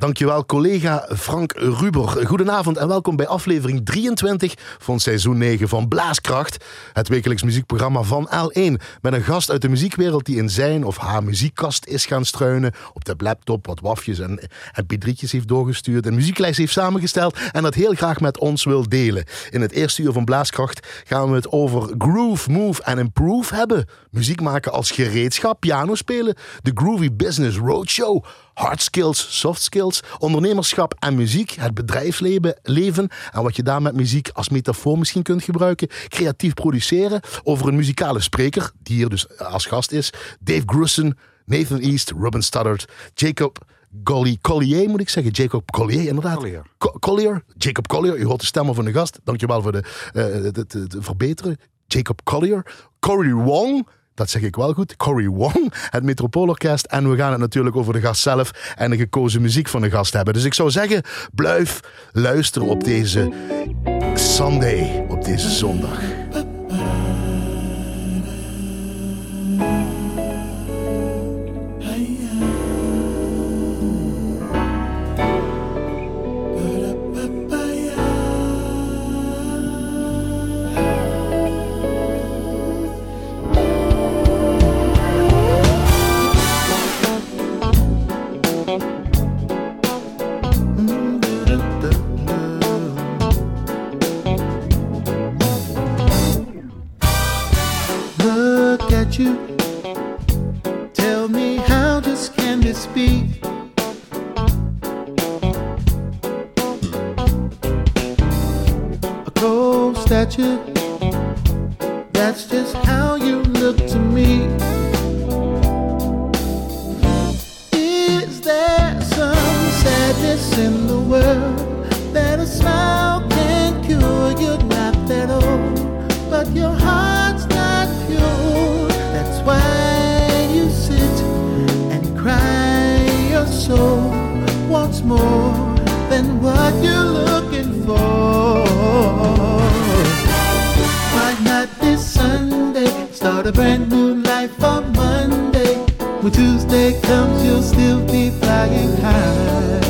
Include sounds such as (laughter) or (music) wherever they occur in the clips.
Dankjewel collega Frank Ruber. Goedenavond en welkom bij aflevering 23 van seizoen 9 van Blaaskracht. Het wekelijks muziekprogramma van L1. Met een gast uit de muziekwereld die in zijn of haar muziekkast is gaan struinen. Op de laptop wat wafjes en mp3'tjes heeft doorgestuurd. Een muzieklijst heeft samengesteld en dat heel graag met ons wil delen. In het eerste uur van Blaaskracht gaan we het over groove, move en improve hebben. Muziek maken als gereedschap, piano spelen. De Groovy Business Roadshow hard skills, soft skills, ondernemerschap en muziek, het bedrijfsleven leven en wat je daar met muziek als metafoor misschien kunt gebruiken, creatief produceren, over een muzikale spreker, die hier dus als gast is, Dave Grussen, Nathan East, Robin Studdard, Jacob Golly, Collier moet ik zeggen. Jacob Collier, inderdaad. Collier. Collier. Jacob Collier. U hoort de stemmen van de gast. Dankjewel voor de, uh, het, het verbeteren. Jacob Collier. Cory Wong. Dat zeg ik wel goed. Cory Wong, het Metropoolorkest. En we gaan het natuurlijk over de gast zelf en de gekozen muziek van de gast hebben. Dus ik zou zeggen, blijf luisteren op deze Sunday, op deze zondag. tall statue, That's just how you look to me. Is there some sadness in the world that a smile can cure? You're not that old, but your heart's not pure. That's why you sit and cry your soul wants more than what you're looking for. a brand new life on Monday. When Tuesday comes, you'll still be flying high.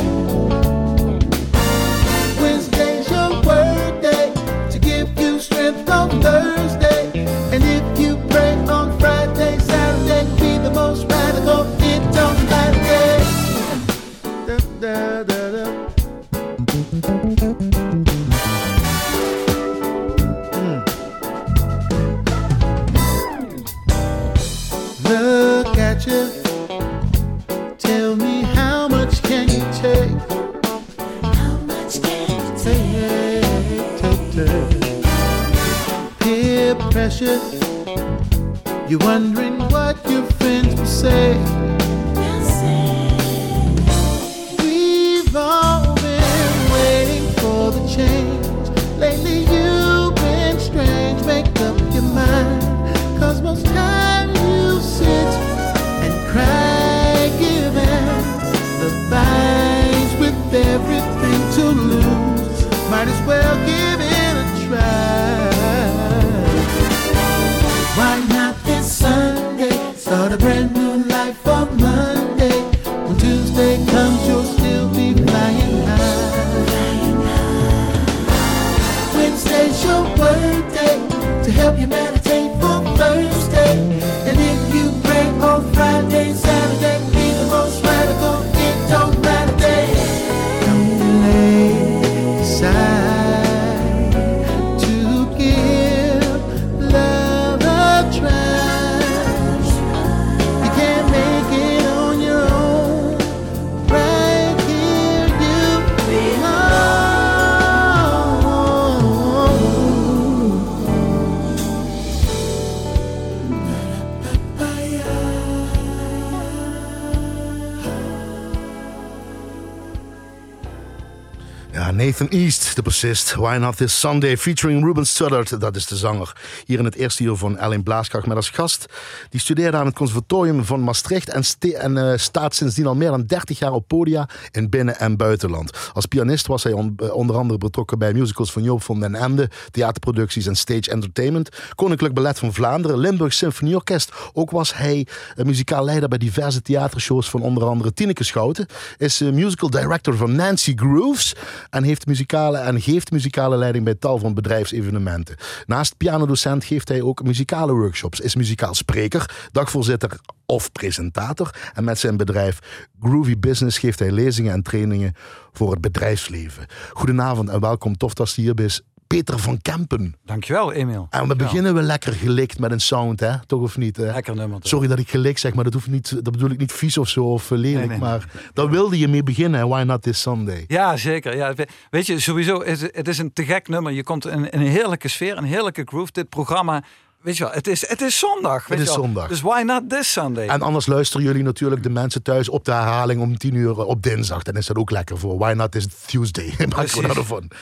Bassist. Why Not This Sunday, featuring Ruben Studdard. Dat is de zanger. Hier in het eerste uur van Ellen Blaaskracht met als gast. Die studeerde aan het conservatorium van Maastricht en, en uh, staat sindsdien al meer dan 30 jaar op podia in binnen- en buitenland. Als pianist was hij uh, onder andere betrokken bij musicals van Joop van den Ende, theaterproducties en stage entertainment. Koninklijk Ballet van Vlaanderen, Limburg Symfonieorkest. Ook was hij uh, muzikaal leider bij diverse theatershows van onder andere Tineke Schouten. Is musical director van Nancy Grooves en heeft muzikale en geeft muzikale leiding bij tal van bedrijfsevenementen. Naast pianodocent geeft hij ook muzikale workshops, is muzikaal spreker, dagvoorzitter of presentator. En met zijn bedrijf Groovy Business geeft hij lezingen en trainingen voor het bedrijfsleven. Goedenavond en welkom. Tof dat je hier bent. Peter van Kempen. Dankjewel, Emiel. En we beginnen we lekker gelikt met een sound, hè? Toch of niet? Hè? Lekker nummer. Sorry dat ik gelikt zeg, maar dat, hoeft niet, dat bedoel ik niet vies of zo of lelijk. Nee, nee, maar daar wilde je mee beginnen. Why not this Sunday? Ja, zeker. Ja, weet je, sowieso, het is een te gek nummer. Je komt in, in een heerlijke sfeer, een heerlijke groove. Dit programma Weet je wel, het is, het is zondag. Het is zondag. Dus why not this Sunday? En anders luisteren jullie natuurlijk de mensen thuis op de herhaling om tien uur op dinsdag. Dan is dat ook lekker voor. Why not this Tuesday? (laughs) Maak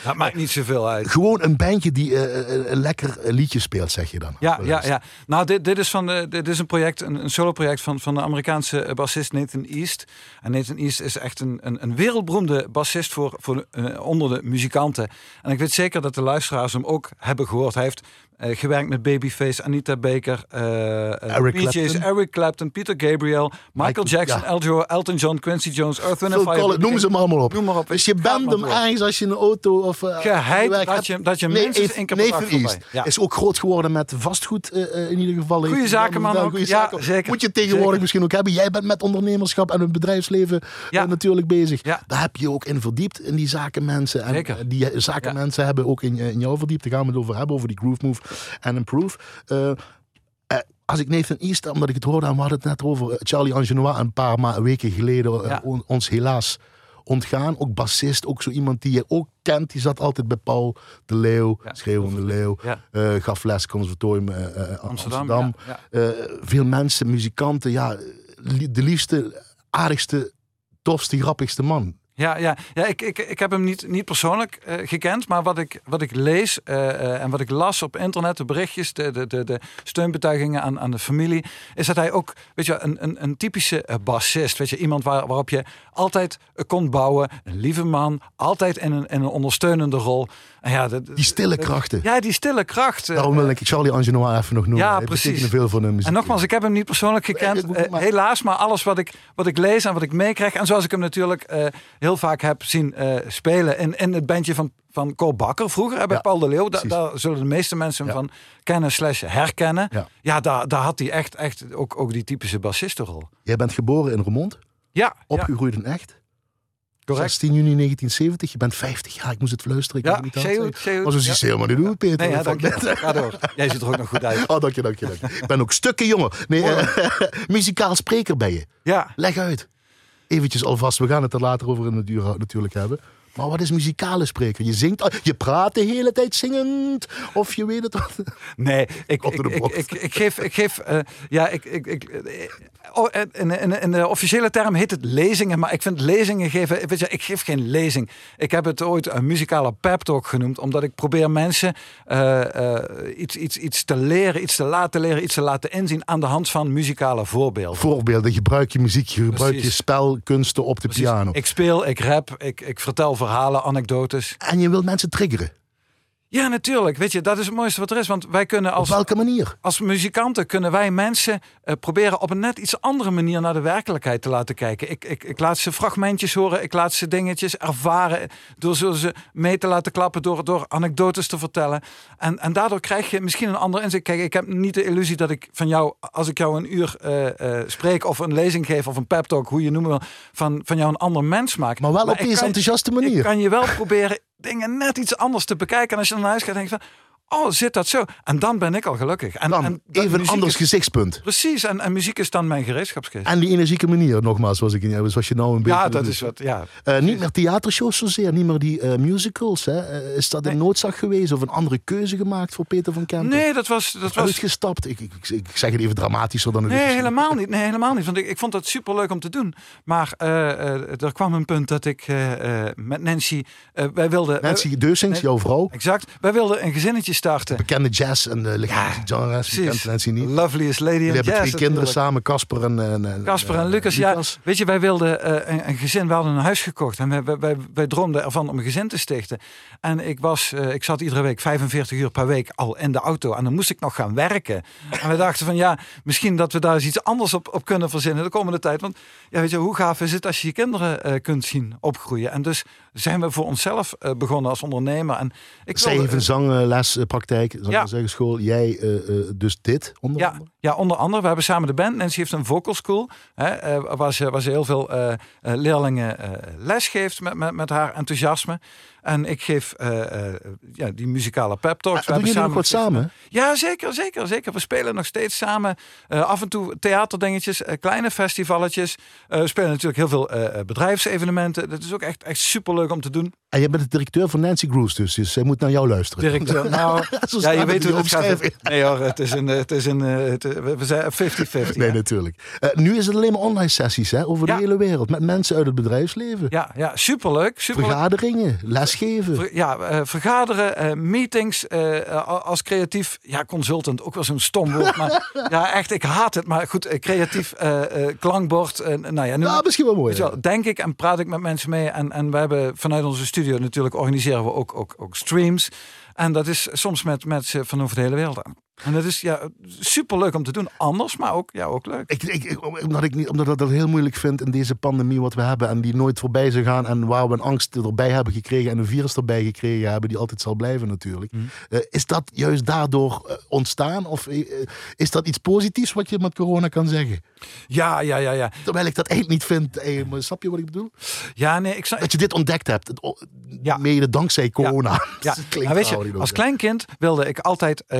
Dat maakt niet zoveel uit. Gewoon een bandje die uh, een lekker liedje speelt, zeg je dan. Ja, ja, ja. Nou, dit, dit, is, van de, dit is een project, een, een solo project van, van de Amerikaanse bassist Nathan East. En Nathan East is echt een, een, een wereldberoemde bassist voor, voor, uh, onder de muzikanten. En ik weet zeker dat de luisteraars hem ook hebben gehoord. Hij heeft uh, gewerkt met Babyface, Anita Baker, uh, Eric, PJ's, Clapton. Eric Clapton, Peter Gabriel, Michael, Jackson, ja. Elton John, Quincy Jones, Earth, Wind Fire. Noem ze maar allemaal op. Noem maar op. Dus je bent hem ergens als je een auto of... Uh, Geheid dat je, dat je nee, één keer per. Ja. Is ook groot geworden met vastgoed uh, in ieder geval. Goeie zakenman ook. Goeie ja, zaken. zeker. Moet je tegenwoordig zeker. misschien ook hebben. Jij bent met ondernemerschap en het bedrijfsleven natuurlijk bezig. Daar heb je ook in verdiept in die zakenmensen. En die zakenmensen hebben ook in, in jou verdiept. Daar gaan we het over hebben, over die Groove Move en Improve. Uh, uh, als ik Nathan East, omdat ik het hoorde, en we hadden het net over Charlie Angenois een paar weken geleden, ja. uh, ons helaas ontgaan. Ook bassist, ook zo iemand die je ook kent. Die zat altijd bij Paul de Leeuw, ja. Schreeuwende Leeuw. Ja. Uh, gaf les conservatorium uh, Amsterdam. Amsterdam. Veel mensen, muzikanten. Ja, de liefste, aardigste, tofste, grappigste man. Ja, ja, ja ik, ik, ik heb hem niet, niet persoonlijk uh, gekend, maar wat ik, wat ik lees uh, uh, en wat ik las op internet, de berichtjes, de, de, de, de steunbetuigingen aan, aan de familie, is dat hij ook, weet je, een, een, een typische bassist, weet je, iemand waar, waarop je altijd kon bouwen, een lieve man, altijd in een, in een ondersteunende rol. En ja, de, die stille krachten. Ja, die stille kracht. Daarom wil ik Charlie Angenois even nog noemen. Ja, Hij precies. veel van de muziek. En nogmaals, ik heb hem niet persoonlijk gekend, helaas, maar alles wat ik, wat ik lees en wat ik meekrijg, en zoals ik hem natuurlijk eh, heel vaak heb zien eh, spelen in, in het bandje van, van Cor Bakker vroeger, bij Ja, Paul de Leeuw. Da- daar zullen de meeste mensen Ja. van kennen slash herkennen. Ja. Ja, daar, daar had hij echt, echt ook, ook die typische bassistenrol. Jij bent geboren in Remond, Ja, opgegroeid in Echt. correct. 16 juni 1970, je bent 50 jaar, ik moest het fluisteren. Ik Ja, niet. Maar zo zie je helemaal niet Peter. Nee, ja, dank je. Ga door. Jij ziet er ook nog goed uit. (laughs) Oh, dank je, dank je, dank je. Ik ben ook stukken jonger. Nee, eh, (laughs) muzikaal spreker ben je. Ja, Leg uit. Eventjes alvast, we gaan het er later over in het uur natuurlijk hebben. Maar wat is muzikale spreker? Je zingt, je praat de hele tijd zingend. Of je weet het wat. Nee, ik, ik, ik, geef, ik geef uh, ja, ik, ik, ik, eh, oh, in, in, in de officiële term heet het lezingen, maar ik vind lezingen geven, weet je, ik geef geen lezing. Ik heb het ooit een muzikale pep talk genoemd, omdat ik probeer mensen uh, iets, iets, iets te leren, iets te laten leren, iets te laten inzien aan de hand van muzikale voorbeelden. Voorbeelden, gebruik je muziek, je gebruik Precies. je spelkunsten op de piano. Ik speel, ik rap, ik, ik vertel verhalen, anekdotes. En je wilt mensen triggeren. Ja, natuurlijk. Weet je, dat is het mooiste wat er is. Want wij kunnen Op als, welke manier? als muzikanten kunnen wij mensen uh, proberen op een net iets andere manier naar de werkelijkheid te laten kijken. Ik, ik, ik laat ze fragmentjes horen, ik laat ze dingetjes ervaren door ze, mee te laten klappen, door, door anekdotes te vertellen. En, en daardoor krijg je misschien een ander inzicht. Kijk, ik heb niet de illusie dat ik van jou, als ik jou een uur uh, uh, spreek of een lezing geef of een pep talk, hoe je noemen wil, van, van jou een ander mens maak. Maar wel Maar op deze enthousiaste manier. Ik kan je wel (laughs) proberen dingen net iets anders te bekijken. En als je dan naar huis gaat, denk je van... Oh, zit dat zo? En dan ben ik al gelukkig. En, Dan en dat even een anders is- gezichtspunt. Precies, en, en muziek is dan mijn gereedschapskist. En die energieke manier, nogmaals, zoals, ik, zoals je nou een beetje... ja, dat is wat, ja. Eh, niet meer theatershows zozeer, niet meer die eh, musicals. Hè? Eh, is dat een Nee. noodzaak geweest of een andere keuze gemaakt voor Peter van Kempen? Nee, dat was... Dat was Uitgestapt. Ik, ik, ik, zeg het even dramatischer dan het Nee, is. helemaal (laughs) niet. Nee, helemaal niet. Want ik, ik vond het superleuk om te doen. Maar er kwam een punt dat ik met Nancy... wij wilden... Nancy Deusings, jouw vrouw, exact. Wij wilden een gezinnetje starten. bekende jazz en uh, legendarische genres. Kent Nancy niet? Loveliest lady in Jullie hebben jazz twee kinderen natuurlijk. samen, Casper en, en, en, Casper en eh, Lucas, Lucas. ja. Weet je, wij wilden eh, een, een gezin, we hadden een huis gekocht. En wij, wij, droomden ervan om een gezin te stichten. En ik, was, eh, ik zat iedere week 45 uur per week al in de auto. En dan moest ik nog gaan werken. En we dachten van ja, misschien dat we daar eens iets anders op, op kunnen verzinnen de komende tijd. Want ja, weet je, hoe gaaf is het als je je kinderen eh, kunt zien opgroeien. En dus zijn we voor onszelf eh, begonnen als ondernemer. En ik Zij wilde- heeft zanglespraktijk, zal ik Ja. zeggen, school. Jij eh, eh, dus dit, onder Ja, andere? ja, onder andere. We hebben samen de band. Nancy heeft een vocal school. Hè, eh, waar, ze, waar ze heel veel leerlingen les geeft met, met, met haar enthousiasme. En ik geef eh, eh, ja, die muzikale pep talks. Ah, doen jullie nog wat samen? Ja, zeker, zeker, zeker. We spelen nog steeds samen. Eh, af en toe theaterdingetjes, kleine festivaletjes. Eh, we spelen natuurlijk heel veel bedrijfsevenementen. Dat is ook echt, echt superleuk om te doen. En jij bent de directeur van Nancy Groes, dus, dus zij moet naar jou luisteren. Directeur, (laughs) nou, ja, je weet hoe het gaat. Nee hoor, het is een, het is een, het, we we zijn 50-50. Nee, hè? natuurlijk. Nu is het alleen maar online sessies hè, over de hele wereld. Met mensen uit het bedrijfsleven. Ja, ja superleuk. superleuk. Vergaderingen, lesgeven. Ja, eh, vergaderen, eh, meetings eh, als creatief, ja, consultant, ook wel zo'n stom woord. Maar (laughs) ja, echt, ik haat het. Maar goed, creatief klankbord. nou ja, nu, Ja, misschien wel mooi. je wel, denk ik en praat ik met mensen mee. En, en we hebben vanuit onze studio natuurlijk organiseren we ook, ook, ook streams. En dat is soms met mensen van over de hele wereld aan. En dat is ja, superleuk om te doen. Anders, maar ook, ja, ook leuk. Ik, ik, omdat ik niet, omdat ik dat heel moeilijk vind in deze pandemie wat we hebben en die nooit voorbij zou gaan en waar we een angst erbij hebben gekregen en een virus erbij gekregen hebben die altijd zal blijven natuurlijk. Mhm. Eh, is dat juist daardoor eh, ontstaan of eh, is dat iets positiefs wat je met corona kan zeggen? Ja, ja, ja, ja. Terwijl ik dat eigenlijk niet vind. Maar snap je wat ik bedoel? Ja, nee, ik snap... Dat je dit ontdekt hebt, Ja. mede dankzij corona. Ja, (laughs) weet je, als hè. klein kind wilde ik altijd eh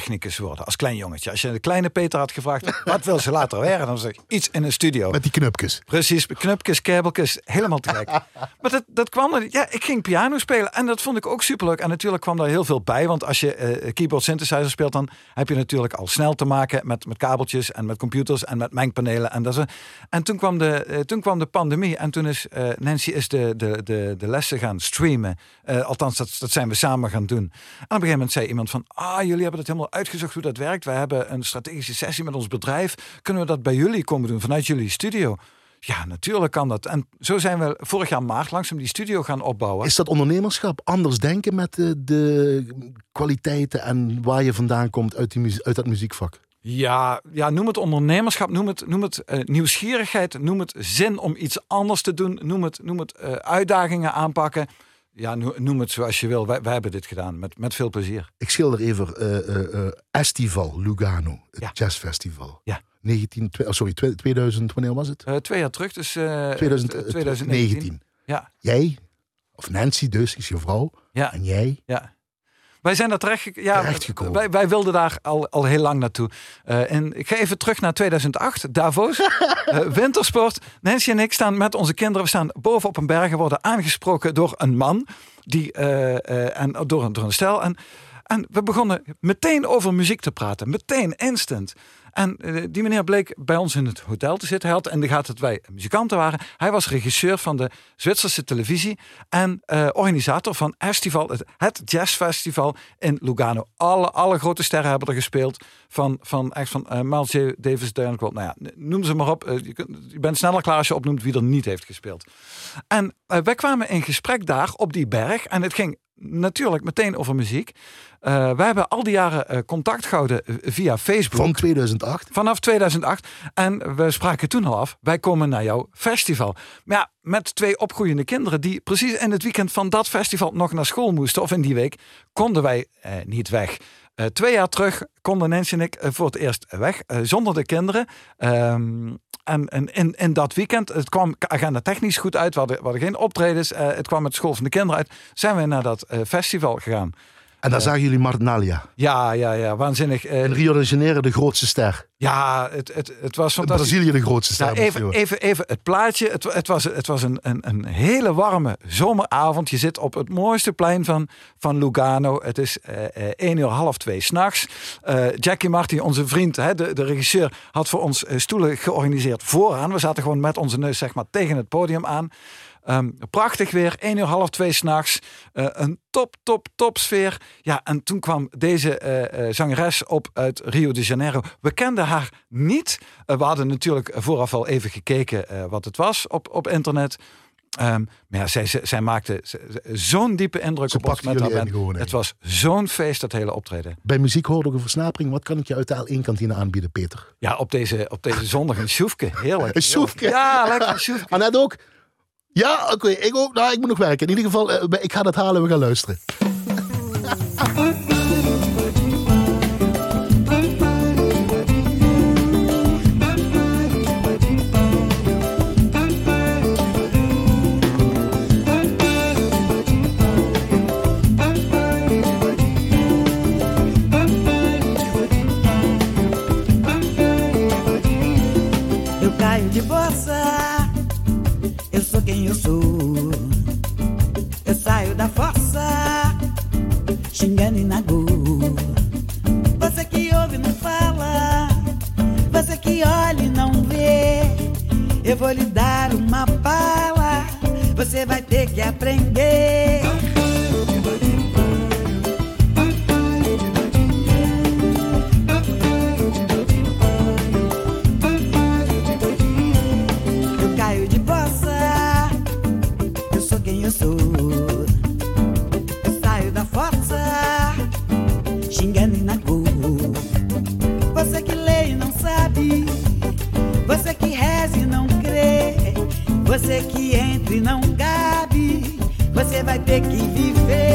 studiotechnicus worden. Als klein jongetje. Als je de kleine Peter had gevraagd, (laughs) wat wil ze later werden? Dan zeg ik, iets in een studio. Met die knupjes. Precies, knupjes, kabeltjes, helemaal te gek. (laughs) maar dat, dat kwam er, ja, ik ging piano spelen en dat vond ik ook superleuk. En natuurlijk kwam daar heel veel bij, want als je eh, keyboard synthesizer speelt, dan heb je natuurlijk al snel te maken met, met kabeltjes en met computers en met mengpanelen. En, dat is, en toen, kwam de, eh, toen kwam de pandemie en toen is eh, Nancy is de, de, de, de lessen gaan streamen. Althans, dat, dat zijn we samen gaan doen. En op een gegeven moment zei iemand van, ah, jullie hebben het helemaal uitgezocht hoe dat werkt. Wij hebben een strategische sessie met ons bedrijf. Kunnen we dat bij jullie komen doen, vanuit jullie studio? Ja, natuurlijk kan dat. En zo zijn we vorig jaar maart langzaam die studio gaan opbouwen. Is dat ondernemerschap? Anders denken met de, de kwaliteiten en waar je vandaan komt uit, die, uit dat muziekvak? Ja, ja, noem het ondernemerschap, noem het, noem het eh, nieuwsgierigheid, noem het zin om iets anders te doen, noem het, noem het eh, uitdagingen aanpakken. Ja, no- noem het zoals je wil. Wij, wij hebben dit gedaan met, met veel plezier. Ik schilder even eh eh, eh, Estival Lugano, het Ja. jazzfestival. Ja. 19, twe- oh, sorry, twe- 2000, wanneer was het? Twee jaar terug, dus eh, 2000, eh, 2019. Ja, Jij, of Nancy dus, is je vrouw, ja, en jij. ja. Wij zijn daar terecht, ja, Terechtgekomen. Wij, wij wilden daar al, al heel lang naartoe. Eh, en ik ga even terug naar 2008, Davos. (laughs) Eh, wintersport. Nancy en ik staan met onze kinderen. We staan boven op een berg en worden aangesproken door een man. Die, eh, en door, een- door een stel. En, en we begonnen meteen over muziek te praten. Meteen, instant. En eh, die meneer bleek bij ons in het hotel te zitten. Hij had in de gaten dat wij muzikanten waren. Hij was regisseur van de Zwitserse televisie. En eh, organisator van Festival, het, jazzfestival in Lugano. Alle, alle grote sterren hebben er gespeeld. Van, van, echt van eh, Miles. Davis, Diana. Nou ja, noem ze maar op. Je, kunt- je bent sneller klaar als je opnoemt wie er niet heeft gespeeld. En wij kwamen in gesprek daar op die berg. En het ging natuurlijk meteen over muziek. Eh wij hebben al die jaren eh, contact gehouden eh, via Facebook. Van 2008. Vanaf 2008. En we spraken toen al af, wij komen naar jouw festival. Maar ja, met twee opgroeiende kinderen die precies in het weekend van dat festival nog naar school moesten, of in die week, konden wij niet weg. Eh, twee jaar terug konden Nancy en ik eh, voor het eerst weg, eh, zonder de kinderen. Ehm, en en in, dat weekend, het kwam agenda technisch goed uit, we hadden, geen optredens, het kwam met school van de kinderen uit, zijn we naar dat festival gegaan. En daar zagen jullie Martinalia. Ja, ja, ja, waanzinnig. Eh, In Rio de Janeiro de grootste ster. ja, het, het, het was In fantastisch. Brazilië de grootste ster. Nou, even, even, even het plaatje. Het, het was, het was een, een, een hele warme zomeravond. Je zit op het mooiste plein van, van Lugano. Het is eh eh, één uur half twee s'nachts. Eh Jackie Marty, onze vriend, hè, de, de regisseur, had voor ons eh, stoelen georganiseerd vooraan. We zaten gewoon met onze neus zeg maar, tegen het podium aan. Ehm, prachtig weer, één uur half twee s'nachts. Eh een top, top, top sfeer. Ja, en toen kwam deze eh, eh, zangeres op uit Rio de Janeiro. We kenden haar niet. We hadden natuurlijk vooraf al even gekeken wat het was op, op internet. Ehm, maar ja, zij, zij, zij maakte zo'n diepe indruk Ze op ons met haar band. gewoon, Het was zo'n feest, dat hele optreden. Bij muziek hoorde ik een versnapering. Wat kan ik je uit de L1-kantine aanbieden, Peter? Ja, op deze, op deze zondag een (laughs) sjoefke. Heerlijk. Een sjoefke? Ja, lekker een sjoefke. Annette ook? Ja, oké. ik ook. Nou, ik moet nog werken. In ieder geval, eh, ik ga dat halen. We gaan luisteren. De sou quem eu sou. Eu saio da fossa, xingando e na go. Você que ouve não fala, você que olha e não vê. Eu vou lhe dar uma bala, você vai ter que aprender. Você que entra e não cabe, você vai ter que viver.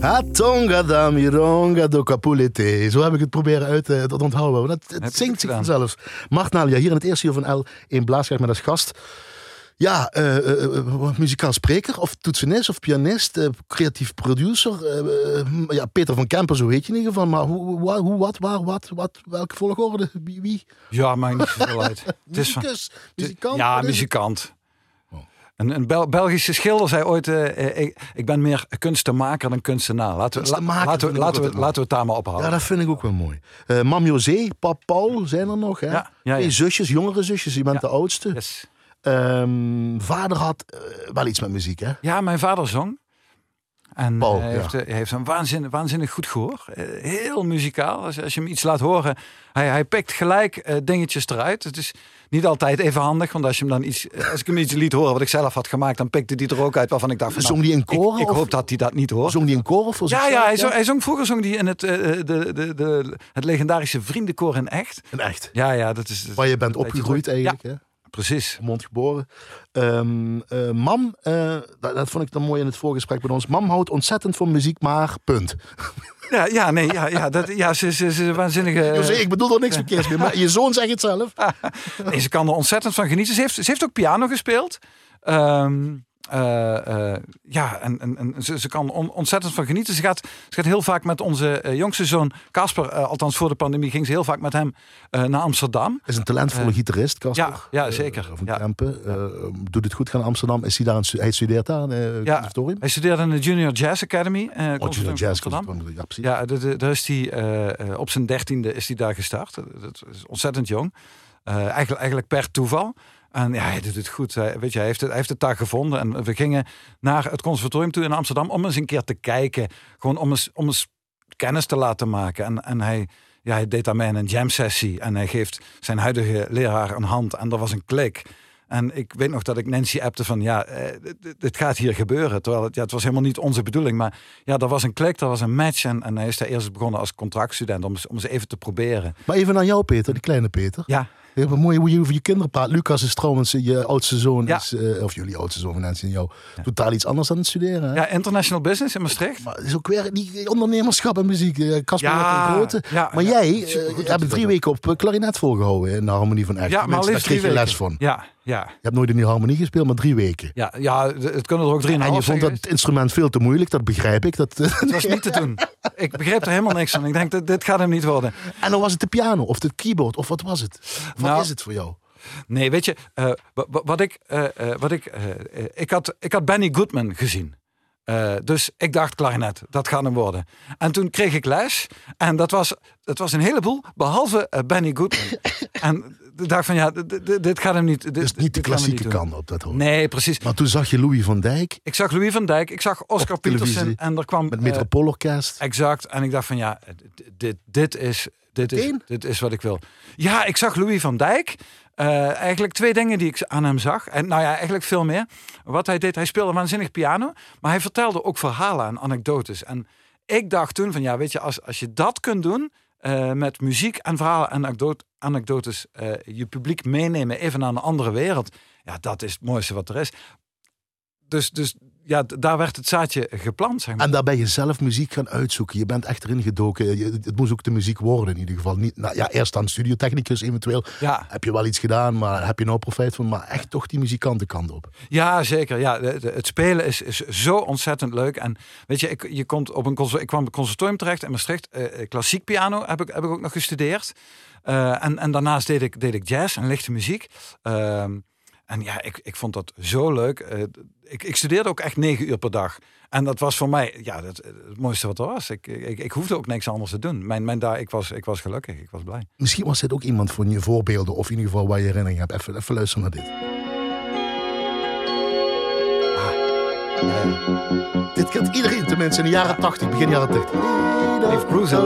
Ha, tonga da mironga do capulete. Zo heb ik het proberen uit te dat onthouden. Dat, het zingt zich vanzelf. Martnalia, hier in het eerste uur van L in Blaaskracht met als gast. Ja, eh, eh, eh, muzikaal spreker of toetsenist of pianist, eh, creatief producer. eh, eh, ja, Peter van Kempen, zo heet je in ieder geval. Maar hoe, hoe wat, waar, wat, wat, welke volgorde, wie? Ja, maakt niet zoveel uit. Het is van, Muzikus, muzikant? ja, muzikant. Een, een Bel- Belgische schilder zei ooit: eh, eh, ik, ik ben meer kunstenmaker dan kunstenaar. Laten we, la- laten we, laten, we, laten we het daar maar ophouden. Ja, dat vind ik ook wel mooi. Eh Mam José, Pap Paul zijn er nog. Hè? Ja, ja, ja. Twee zusjes, jongere zusjes. Je bent de oudste. Yes. Ehm, vader had wel iets met muziek, hè? Ja, mijn vader zong. En Paul, hij, ja. heeft, eh, hij heeft een waanzinnig, waanzinnig goed gehoor. Eh, heel muzikaal. Als, als je hem iets laat horen, hij, hij pikt gelijk eh, dingetjes eruit. Het is niet altijd even handig, want als, je hem dan iets, als ik hem iets liet horen wat ik zelf had gemaakt, dan pikte die er ook uit waarvan ik dacht van, Zong nou, die in ik, koren? ik hoop dat hij dat niet hoort. Zong die in koren? of voor Ja, ja, hij zong, hij zong vroeger zong die in het, de, de, de, het legendarische Vriendenkoor in Echt. En echt. Ja, ja, dat is... dat Waar je bent een opgegroeid eigenlijk, hè? Precies. Mond geboren. Ehm, eh, mam, eh, dat, dat vond ik dan mooi in het voorgesprek met ons. Mam houdt ontzettend van muziek, maar punt. (laughs) Ja, ja, nee, ja, ja, dat, ja ze, ze, ze waanzinnige... (laughs) José, ik bedoel er niks verkeerds mee, maar je zoon zegt het zelf. (laughs) Nee, ze kan er ontzettend van genieten. Ze heeft, ze heeft ook piano gespeeld. Eh, ja, en, en, en ze, ze kan on- ontzettend van genieten. Ze gaat, ze gaat heel vaak met onze eh, jongste zoon Casper, eh, althans voor de pandemie, ging ze heel vaak met hem eh, naar Amsterdam. Is een talentvolle Eh, gitarist, Casper. ja, ja, zeker. Eh, van. Kempen. Eh, doet het goed gaan Amsterdam. Is hij daar aan hij studeert daar in uh, Ja. Hij studeerde in de Junior Jazz Academy. eh Oh, Junior Jazz. Conservatorium, Ja, precies. Ja, daar is hij eh, eh, op zijn dertiende is hij daar gestart. Dat is ontzettend jong. Eh, eigenlijk, eigenlijk per toeval. En ja, hij doet het goed. Hij, weet je, hij, heeft het, hij heeft het daar gevonden. En we gingen naar het conservatorium toe in Amsterdam om eens een keer te kijken. Gewoon om eens, om eens kennis te laten maken. En, en hij, ja, hij deed daarmee een jam sessie. En hij geeft zijn huidige leraar een hand. En er was een klik. En ik weet nog dat ik Nancy appte van ja, eh, dit- gaat hier gebeuren. Terwijl het, ja, het was helemaal niet onze bedoeling. Maar ja, er was een klik, er was een match. En, en hij is daar eerst begonnen als contractstudent om, om eens even te proberen. Maar even naar jou, Peter, die kleine Peter. Ja, Heel mooi hoe je over je kinderen praat. Lucas is trouwens eh, je oudste zoon, Ja. is, eh, of jullie oudste zoon van Nancy en jou, totaal iets anders aan het studeren. Hè? ja International Business in Maastricht. Maar het is ook weer die ondernemerschap en muziek. eh, Casper Ja, heeft een grote. ja, maar ja, jij eh, hebt drie weken op eh, klarinet volgehouden in de harmonie van Echt. Ja, maar drie je weken. les van. Ja, ja, Je hebt nooit in die harmonie gespeeld, maar drie weken. ja, ja, het kunnen er ook drieënhalf En je vond dat instrument veel te moeilijk, dat begrijp ik. Dat, (laughs) Het was niet te doen. Ik begreep er helemaal niks van. Ik denk, dit, dit gaat hem niet worden. en dan was het de piano of het keyboard, of wat was het? Wat Nou, is het voor jou? Nee, weet je, eh, wa- wa- wat ik, eh, eh, wat ik, ik, had, ik had Benny Goodman gezien. Dus ik dacht, klarinet, dat gaat hem worden. En toen kreeg ik les. En dat was, dat was een heleboel, behalve eh, Benny Goodman. (coughs) en dacht van, ja, dit, gaat hem niet. Dit, Dus niet de klassieke niet kant op dat hoor. Nee, precies. Maar toen zag je Louis van Dijk Ik zag Louis van Dijk, ik zag Oscar. Peterson. En er kwam... met eh, Metropoolorkest. Exact. En ik dacht van ja, dit, dit, is, dit, is, dit is wat ik wil. Ja, ik zag Louis van Dijk. Eh, eigenlijk twee dingen die ik aan hem zag. En nou ja, eigenlijk veel meer. Wat hij deed, hij speelde waanzinnig piano. Maar hij vertelde ook verhalen en anekdotes. En ik dacht toen van ja, weet je, als, als je dat kunt doen... eh, met muziek en verhalen en anekdote- anekdotes... eh, je publiek meenemen even naar een andere wereld. Ja, dat is het mooiste wat er is. Dus, dus ja, daar werd het zaadje geplant, zeg maar. En daar ben je zelf muziek gaan uitzoeken. Je bent echt erin gedoken. Je- het moest ook de muziek worden in ieder geval. Niet, nou, ja, eerst dan studiotechnicus eventueel. Ja, Heb je wel iets gedaan, maar heb je nou profijt van? Maar echt toch die muzikantenkant op. Ja, zeker. Ja, het spelen is, is zo ontzettend leuk. En weet je, ik, je komt op een ik kwam op een conservatorium terecht in Maastricht. Eh, eh, klassiek piano heb ik, heb ik ook nog gestudeerd. Eh, en, en daarnaast deed ik, deed ik jazz en lichte muziek. Ehm, en ja, ik, ik vond dat zo leuk. Eh, ik, ik studeerde ook echt negen uur per dag. En dat was voor mij ja, dat, het mooiste wat er was. Ik, ik, ik hoefde ook niks anders te doen. Mijn, mijn daar, ik, was, ik was gelukkig, ik was blij. Misschien was dit ook iemand van je voorbeelden. Of in ieder geval waar je herinnering hebt. Even, even luisteren naar dit. Dit kent iedereen tenminste in de jaren 80, begin jaren 80. Dave Grusin.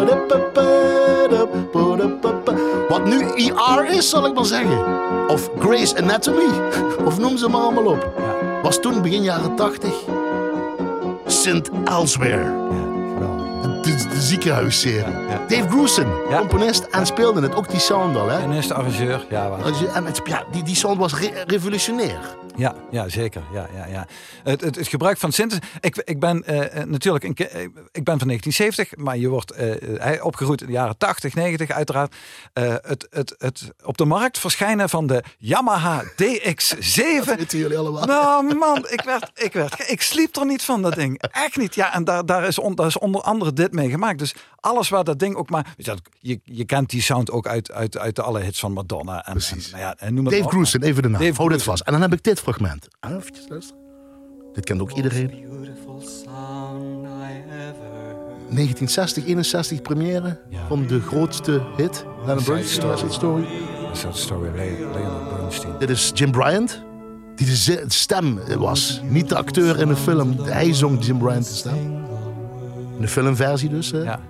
Wat nu ER is, zal ik maar zeggen. Of Grey's Anatomy. (laughs) Of noem ze maar allemaal op. Was toen begin jaren 80 St. Elsewhere. De, de ziekenhuisserie. Dave Grusin, componist en speelde het. Ook die sound al. Hè? En eerste arrangeur, ja, waar. En het, ja, die, die sound was re- revolutionair. Ja, ja zeker. Ja, ja, ja. Het, het, het gebruik van synthesizer. Ik, ik ben eh, eh, natuurlijk een, eh, ik ben van 1970, maar je wordt hij opgegroeid in de jaren 80, 90 uiteraard. Het, het, het op de markt verschijnen van de Yamaha DX7. (laughs) Dat weten jullie allemaal. Nou man, ik werd, ik werd, ik sliep er niet van dat ding. Echt niet. Ja, en daar, daar, is, on, daar is onder andere dit mee gemaakt. Dus alles waar dat ding ook maar, je, je, kent die sound ook uit, uit, uit de alle hits van Madonna. En, Precies. En, nou ja, en noem Dave. Grusin, even de naam. Dave Hou dit vast. En dan heb ik dit fragment. Even luisteren. Dit kent ook iedereen. Beautiful sound I ever heard. 1960, 61 première Ja. van de grootste hit. Lennon Bernstein, West Side Story. West Side Story, Leonard Bernstein. Dit is Jim Bryant. die de stem was. Niet de acteur in de film. Hij zong Jim Bryan's stem. De filmversie dus. hè. Ja,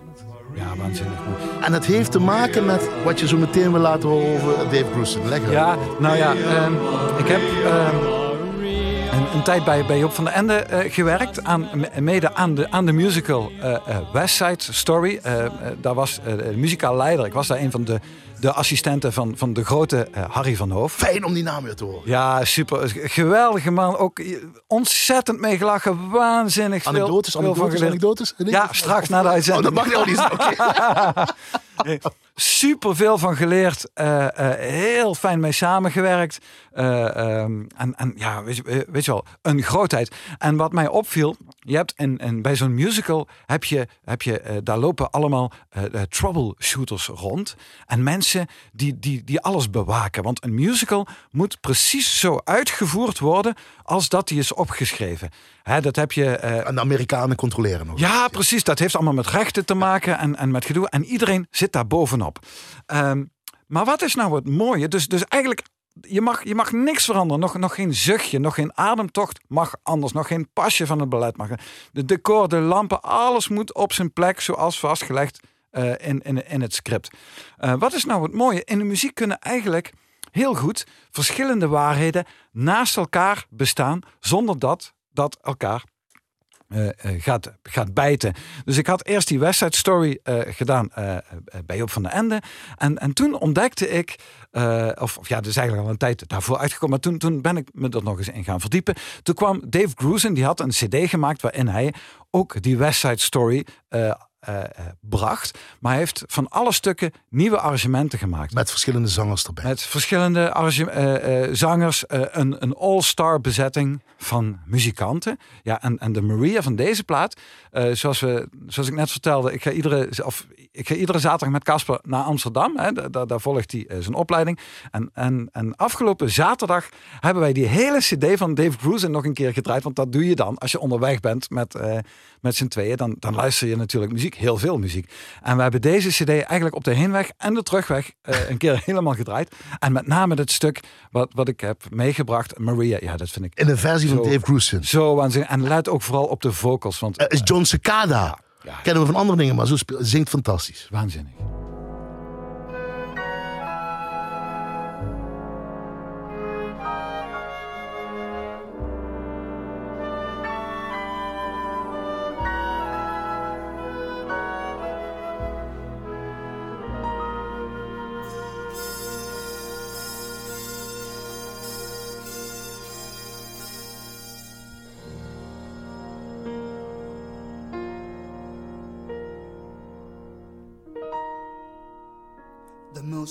ja waanzinnig. mooi. En het heeft te maken met wat je zo meteen wil laten horen over Dave. Leg uit. Ja, nou ja, ehm, ik heb ehm, een, een tijd bij, bij Joop van der Ende eh, gewerkt. Aan, me- mede aan de, aan de musical eh, West Side Story. Eh, daar was de muzikaal leider. Ik was daar een van de, de assistenten van, van de grote eh, Harry van Hoof. Fijn om die naam weer te horen. Ja, super. Geweldige man. Ook eh, ontzettend mee gelachen. Waanzinnig veel. Anekdotes, veel van anekdotes, anekdotes? Ja, straks na de uitzending. Oh, dat mag ook niet. (laughs) Oké. super veel van geleerd. eh, heel fijn mee samengewerkt. Eh, ehm, en, en ja, weet je, weet je wel, een grootheid. En wat mij opviel, je hebt en, en bij zo'n musical heb je, heb je eh, daar lopen allemaal eh, eh, troubleshooters rond. En mensen die, die, die alles bewaken. Want een musical moet precies zo uitgevoerd worden als dat die is opgeschreven. Hè, dat heb je En de Amerikanen controleren nog. ja, precies. Dat heeft allemaal met rechten te maken en, en met gedoe. En iedereen zit daar bovenop. Ehm, maar wat is nou het mooie? Dus, dus eigenlijk, je mag, je mag niks veranderen. Nog, nog geen zuchtje, nog geen ademtocht mag anders. Nog geen pasje van het beleid mag. De decor, de lampen, alles moet op zijn plek zoals vastgelegd eh, in, in, in het script. Eh, wat is nou het mooie? In de muziek kunnen eigenlijk heel goed verschillende waarheden naast elkaar bestaan zonder dat dat elkaar eh, gaat, gaat bijten. Dus ik had eerst die West Side Story eh, gedaan bij Joop van den Ende. En, en toen ontdekte ik, of, of ja, dat is eigenlijk al een tijd daarvoor uitgekomen. Maar toen, toen ben ik me er nog eens in gaan verdiepen. Toen kwam Dave Grusin, die had een cd gemaakt waarin hij ook die West Side Story eh, eh, bracht. Maar hij heeft van alle stukken nieuwe arrangementen gemaakt. Met verschillende zangers erbij. Met verschillende eh, zangers, een, een all-star bezetting van muzikanten. Ja, en, en de Maria van deze plaat, zoals, we, zoals ik net vertelde, ik ga iedere, of, ik ga iedere zaterdag met Casper naar Amsterdam. Hè, daar, volgt hij zijn opleiding. En, en, en afgelopen zaterdag hebben wij die hele CD van Dave Grusin nog een keer gedraaid. Want dat doe je dan als je onderweg bent met, met z'n tweeën. Dan, dan luister je natuurlijk muziek, heel veel muziek. En we hebben deze CD eigenlijk op de heenweg en de terugweg eh, (laughs) een keer helemaal gedraaid. En met name het stuk wat, wat ik heb meegebracht, Maria. Ja, dat vind ik In een versie van. Dave Grusin. zo waanzinnig. En let ook vooral op de vocals, want Eh, is John Cicada. ja. Kennen we van andere dingen, maar zo zingt fantastisch. waanzinnig.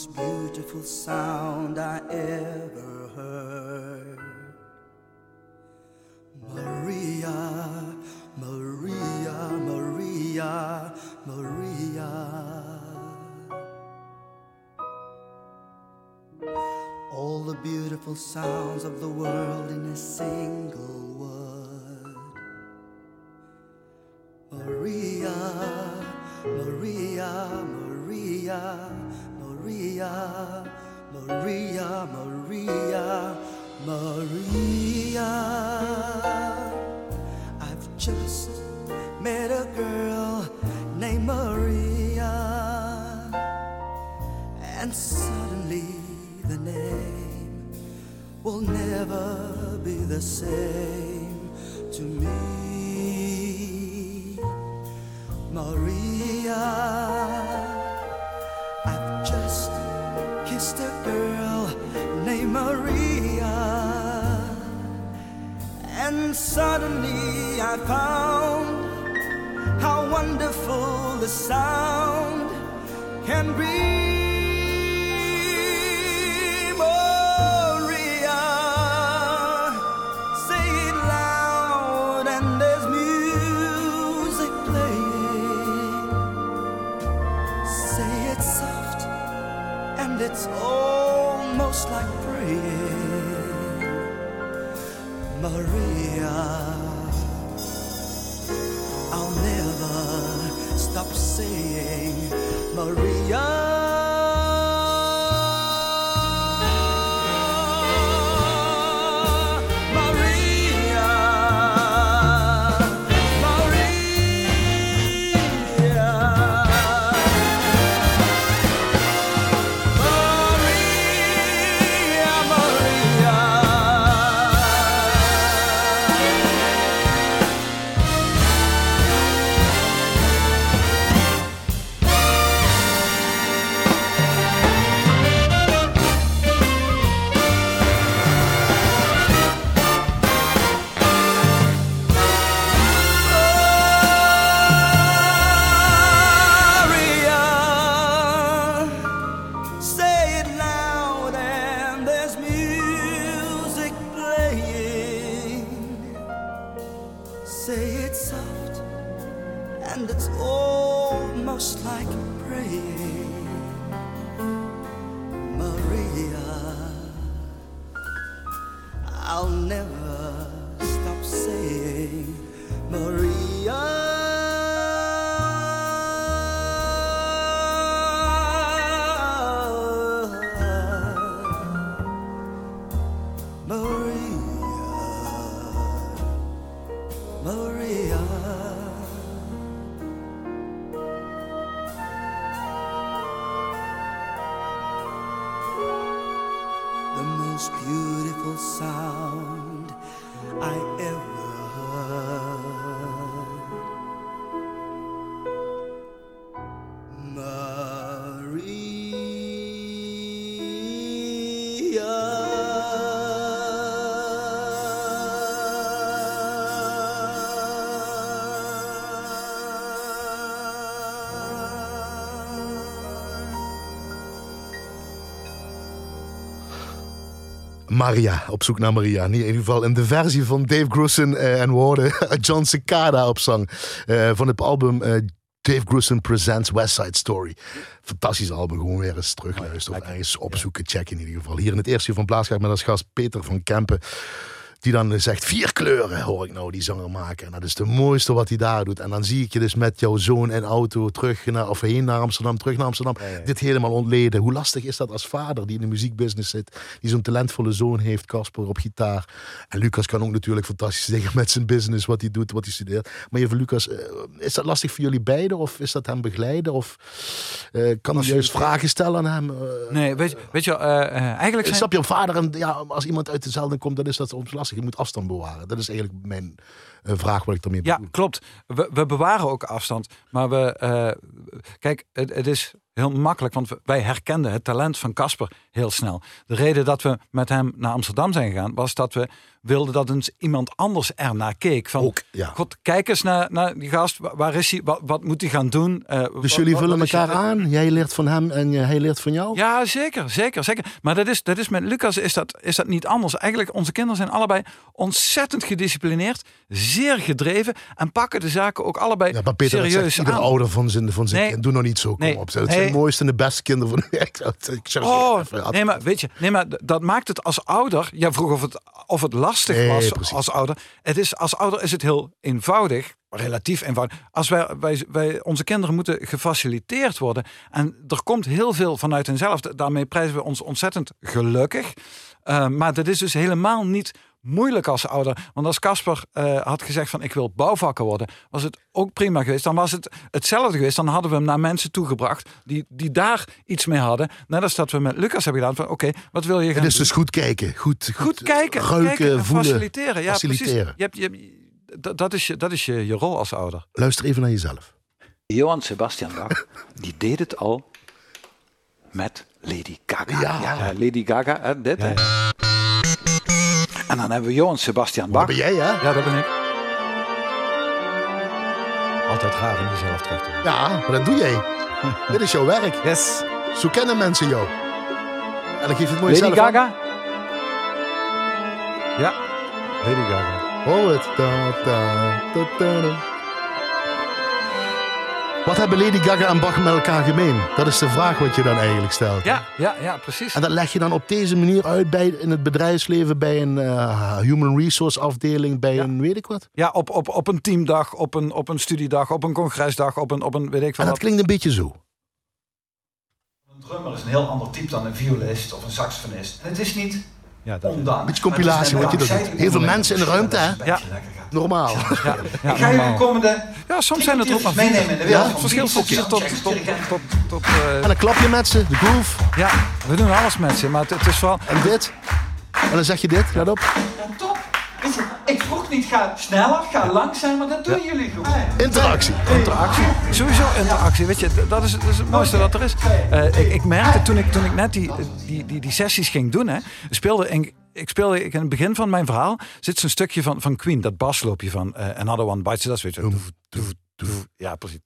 Most beautiful sound I ever heard. Maria, Maria, Maria, Maria. All the beautiful sounds of the world in a single word. Maria, Maria, Maria, Maria, Maria, Maria, Maria. I've just met a girl named Maria, and suddenly the name will never be the same to me. Maria, and suddenly I found how wonderful the sound can be. Maria. Maria, op zoek naar Maria. In ieder geval in de versie van Dave Grusin eh, en woorden (laughs) John Cicada op zang. eh, van het album eh, Dave Grusin Presents West Side Story. Fantastisch album, gewoon weer eens terugluisteren of ergens opzoeken, checken in ieder geval. Hier in het eerste uur van Blaasgaard met als gast Peter van Kempen. Die dan zegt, vier kleuren hoor ik nou die zanger maken. En dat is het mooiste wat hij daar doet. En dan zie ik je dus met jouw zoon in auto terug naar, of heen naar Amsterdam, terug naar Amsterdam. Dit helemaal ontleden. Hoe lastig is dat als vader die in de muziekbusiness zit. Die zo'n talentvolle zoon heeft, Casper op gitaar. En Lucas kan ook natuurlijk fantastisch zeggen met zijn business, wat hij doet, wat hij studeert. Maar even Lucas, eh, is dat lastig voor jullie beiden? Of is dat hem begeleiden? Of eh, kan hij juist vragen stellen aan hem? Eh, Nee, weet, je- weet je, eigenlijk zijn... Snap je, een vader en ja, als iemand uit dezelfde komt, dan is dat soms lastig. Je moet afstand bewaren. Dat is eigenlijk mijn eh, vraag wat ik Ja, bedoel. klopt. We, we bewaren ook afstand. Maar we, eh, kijk, het, het is heel makkelijk, want wij herkenden het talent van Casper heel snel. De reden dat we met hem naar Amsterdam zijn gegaan, was dat we wilden dat eens iemand anders ernaar keek. Van, Ook, ja. God, kijk eens naar, naar die gast. Wa- Waar is hij? Wat, wat moet hij gaan doen? Eh, Dus wat- jullie vullen je- elkaar aan. Jij leert van hem en eh, hij leert van jou. Ja, zeker, zeker, zeker. Maar dat is, dat is met Lucas is dat, is dat niet anders. Eigenlijk, onze kinderen zijn allebei ontzettend gedisciplineerd, zeer gedreven en pakken de zaken ook allebei Ja, maar Peter, serieus ieder aan. ouder van zijn, van zijn Nee. kind. Doe nou niet zo, kom Nee. op. Het zijn de mooiste en de beste kinderen van de (laughs) Oh, nee, maar weet je, nee, maar dat maakt het als ouder. Jij vroeg of het, of het lastig Nee, was precies. als ouder. Het is, als ouder is het heel eenvoudig, relatief eenvoudig. Als wij, wij, wij, onze kinderen moeten gefaciliteerd worden. En er komt heel veel vanuit henzelf. Daarmee prijzen we ons ontzettend gelukkig. Uh, maar dat is dus helemaal niet moeilijk als ouder. Want als Casper uh, had gezegd van ik wil bouwvakker worden, was het ook prima geweest. Dan was het hetzelfde geweest. Dan hadden we hem naar mensen toegebracht die, die daar iets mee hadden. Net als dat we met Lucas hebben gedaan van oké, okay, wat wil je gaan Het is doen? dus goed kijken. Goed, goed, goed kijken, ruiken, kijken en voelen. faciliteren. Ja, faciliteren. precies. Je hebt, je dat, dat is, je, dat is je, je rol als ouder. Luister even naar jezelf. Johan Sebastian Bach, die deed het al met Lady Gaga. Ja. Ja, Lady Gaga, hè, dit. hè. En dan hebben we Johan Sebastian Dat Bach. ben jij, hè? Ja, dat ben ik. Altijd graag in jezelf terug te Ja, maar dat doe jij. (laughs) Dit is jouw werk. Yes. Zo kennen mensen jou. En dan geef je het mooi Lady zelf aan. Gaga? Ja, Lady Gaga. Hoor het. Da, da, da, da, da. Wat hebben Lady Gaga en Bach met elkaar gemeen? Dat is de vraag wat je dan eigenlijk stelt. Ja, ja, ja, precies. En dat leg je dan op deze manier uit bij, in het bedrijfsleven, bij een eh, human resource afdeling, bij Ja. een weet ik wat. Ja, op, op, op een teamdag, op een, op een studiedag, op een congresdag, op een, op een weet ik En veel dat wat. klinkt een beetje zo. Een drummer is een heel ander type dan een violist of een saxofonist. En het is niet Ja, dat ondaan. Beetje compilatie, wat je doet. Heel veel mensen in de ruimte, hè? een gaat. Normaal. ja, ja, Ik ga je de normaal. komende Ja, soms zijn het er ook maar meenemen in de wereld Ja, verschil van tot, tot, tot, tot, eh, En dan klap je met ze, de groove ja, we doen alles met ze, maar het, het is vooral... en dit. En dan zeg je dit, let op. Ja, top. Ik vroeg niet ga sneller, ga langzamer, dat doen jullie gewoon. Interactie. Interactie. Sowieso interactie. Weet je, dat is, dat is het mooiste wat er is. Eh, ik, ik merkte toen ik, toen ik net die, die, die, die sessies ging doen, hè, speelde ik, ik speelde ik in het begin van mijn verhaal zit zo'n stukje van, van Queen, dat basloopje van eh, Another One Bites the Dust, weet je. Ja, precies.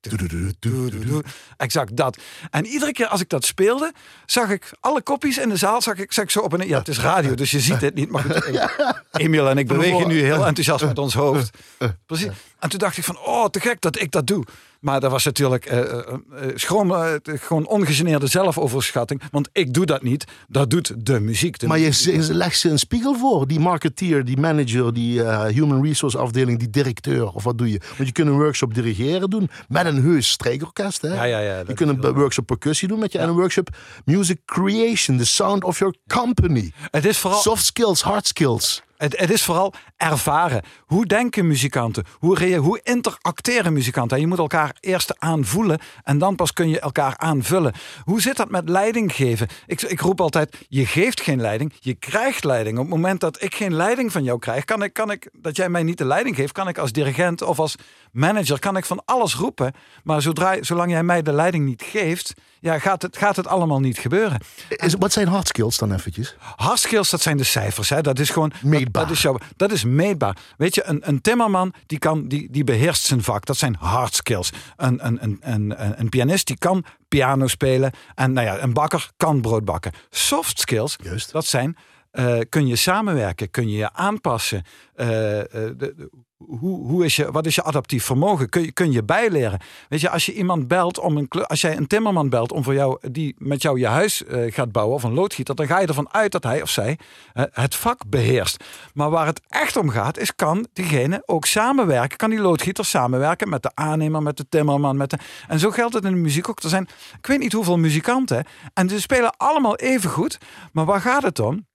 Exact dat. En iedere keer als ik dat speelde, zag ik alle kopjes in de zaal, zag ik, zag ik zo op en ja, het is radio, dus je ziet het niet. Maar goed, (laughs) Emiel en ik bewegen nu heel enthousiast met ons hoofd. (laughs) Precies. En toen dacht ik van, oh, te gek dat ik dat doe. Maar dat was natuurlijk eh, schroom, eh, gewoon ongegeneerde zelfoverschatting. Want ik doe dat niet. Dat doet de muziek. De Maar je, muziek. je legt ze een spiegel voor. Die marketeer, die manager, die human resource afdeling, die directeur. Of wat doe je? Want je kunt een workshop dirigeren doen met een heus strijkorkest. Hè? Ja, ja, ja, je kunt een workshop percussie doen met je. En een workshop music creation, the sound of your company. Het is vooral Soft skills, hard skills. Het, het is vooral ervaren. Hoe denken muzikanten? Hoe, hoe interacteren muzikanten? Je moet elkaar eerst aanvoelen en dan pas kun je elkaar aanvullen. Hoe zit dat met leiding geven? Ik, ik roep altijd, je geeft geen leiding, je krijgt leiding. Op het moment dat ik geen leiding van jou krijg, kan ik, kan ik, dat jij mij niet de leiding geeft, kan ik als dirigent of als manager, kan ik van alles roepen. Maar zodra, zolang jij mij de leiding niet geeft, ja, gaat, het, gaat het allemaal niet gebeuren. Is, wat zijn hard skills dan eventjes? Hard skills, dat zijn de cijfers. Hè? Dat is gewoon Meetbaar. Dat, is, jouw, dat is meetbaar. Weet je, een, een timmerman die, kan, die, die beheerst zijn vak. Dat zijn hard skills. Een, een, een, een, een, een pianist die kan piano spelen. En nou ja, een bakker kan brood bakken. Soft skills, Juist. dat zijn. Eh, kun je samenwerken? Kun je je aanpassen? Eh, eh, de, hoe, hoe is je, wat is je adaptief vermogen? Kun je, kun je bijleren? Weet je, als je iemand belt om een als jij een timmerman belt om voor jou die met jou je huis gaat bouwen of een loodgieter, dan ga je ervan uit dat hij of zij het vak beheerst. Maar waar het echt om gaat, is kan diegene ook samenwerken? Kan die loodgieter samenwerken met de aannemer, met de timmerman? Met de... En zo geldt het in de muziek ook. Er zijn, ik weet niet hoeveel muzikanten, en ze spelen allemaal even goed. Maar waar gaat het om?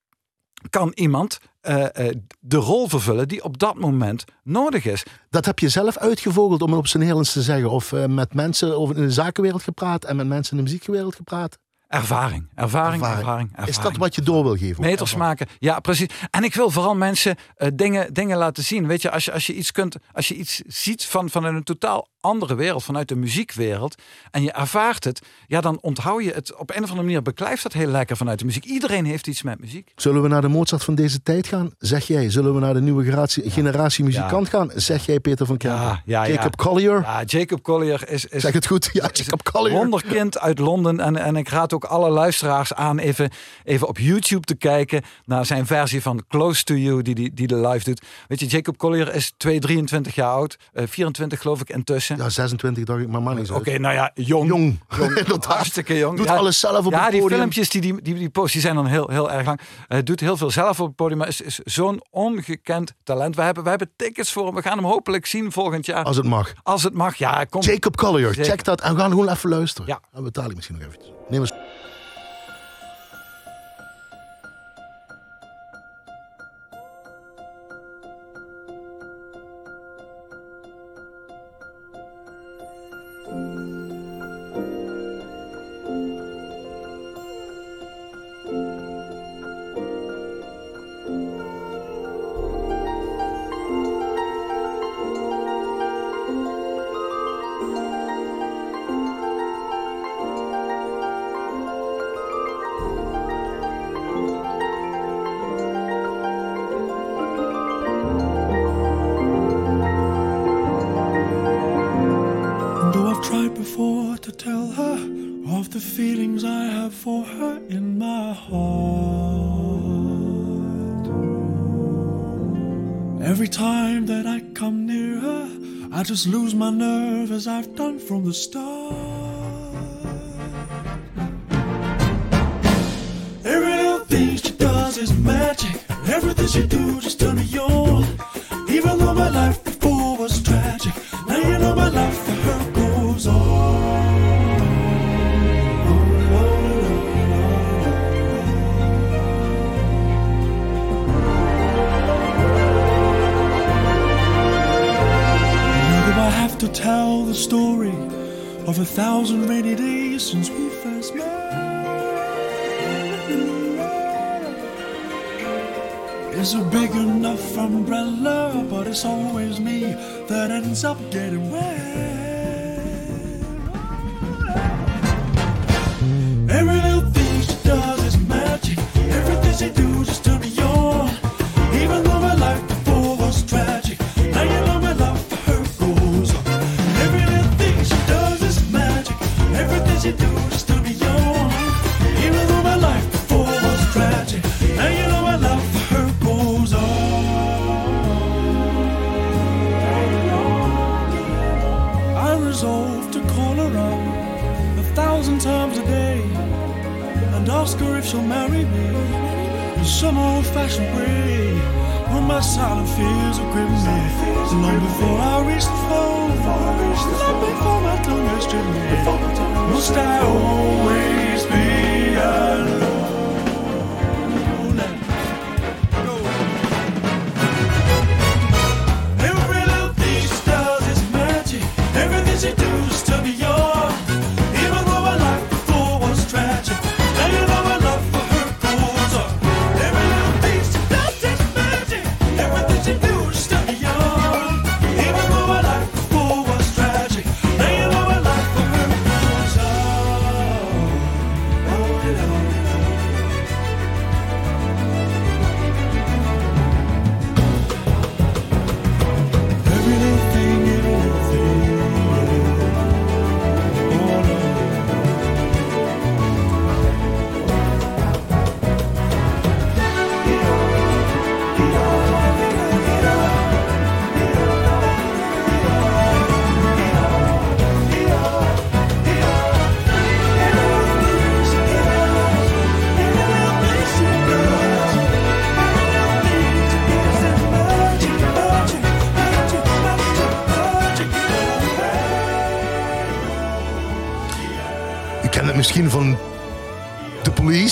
Kan iemand eh, eh, de rol vervullen die op dat moment nodig is? Dat heb je zelf uitgevogeld om het op zijn Nederlands te zeggen. Of eh, met mensen over in de zakenwereld gepraat en met mensen in de muziekwereld gepraat. Ervaring, ervaring, ervaring. Ervaring. ervaring. Is dat wat je door wil geven? Meters maken. Ja, precies. En ik wil vooral mensen dingen, dingen laten zien. Weet je, als je, als je iets kunt, als je iets ziet van, van een totaal andere wereld, vanuit de muziekwereld, en je ervaart het, ja, dan onthoud je het op een of andere manier, beklijft dat heel lekker vanuit de muziek. Iedereen heeft iets met muziek. Zullen we naar de Mozart van deze tijd gaan? Zeg jij. Zullen we naar de nieuwe generatie, generatie muzikant gaan? Zeg jij Peter van Kempen? Ja, ja, ja. Jacob Collier? Ja, Jacob Collier is, is Zeg het goed? Ja, Jacob Collier. wonderkind uit Londen. En, en ik raad ook alle luisteraars aan even, even op YouTube te kijken naar zijn versie van Close to You, die die, die de live doet. Weet je, Jacob Collier is 2, 23 jaar oud. eh, 24 geloof ik intussen. Ja, 26 dacht ik, maar man is Oké, nou ja, jong. Jong. (laughs) jong (laughs) Inderdaad. hartstikke jong. Doet Ja, alles zelf op ja, het die podium. filmpjes die die, die, die post, die zijn dan heel, heel erg lang. Hij doet heel veel zelf op het podium, maar is, is zo'n ongekend talent. We hebben, we hebben tickets voor hem. We gaan hem hopelijk zien volgend jaar. Als het mag. Als het mag, ja, kom. Jacob Collier, Zeker. check dat. En we gaan gewoon even luisteren. Ja. Dan betaal ik misschien nog eventjes. Neem eens. Just lose my nerve as I've done from the start. Every little thing she does is magic. Everything she do It's a big enough umbrella, but it's always me that ends up getting wet. Silent fears will grip me, long before I reach the phone, long before my tongue has stripped me, must I always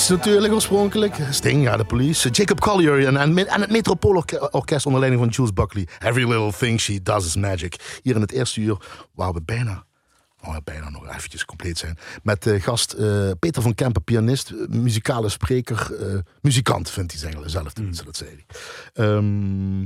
natuurlijk oorspronkelijk. Sting, ja, de police. Jacob Collier en, en, en het Metropoolorkest onder leiding van Jules Buckley. Every little thing she does is magic. Hier in het eerste uur waar we bijna, bijna nog eventjes compleet zijn. Met eh, gast eh, Peter van Kempen, pianist, eh, muzikale spreker, muzikant vindt hij zelf tenminste, dat zei hij. Ehm,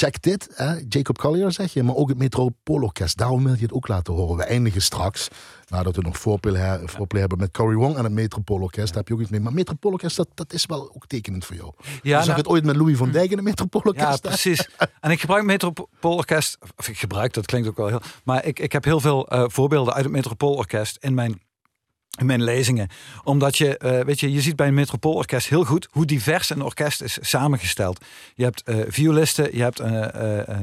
check dit, hè? Jacob Collier zeg je, maar ook het Metropoolorkest. Daarom wil je het ook laten horen. We eindigen straks, nadat we nog voorplay, he- voorplay hebben met Cory Wong en het Metropoolorkest. Daar heb je ook iets mee. Maar Metropoolorkest, dat, dat is wel ook tekenend voor jou. Ja, je zag nou- het ooit met Louis van Dijk in het Ja, Metropoolorkest. hè? precies. En ik gebruik Metropoolorkest, of ik gebruik, dat klinkt ook wel heel, maar ik, ik heb heel veel eh, voorbeelden uit het Metropoolorkest in mijn, mijn lezingen. Omdat je, eh, weet je, je ziet bij een Metropoolorkest heel goed hoe divers een orkest is samengesteld. Je hebt eh, violisten, je hebt eh,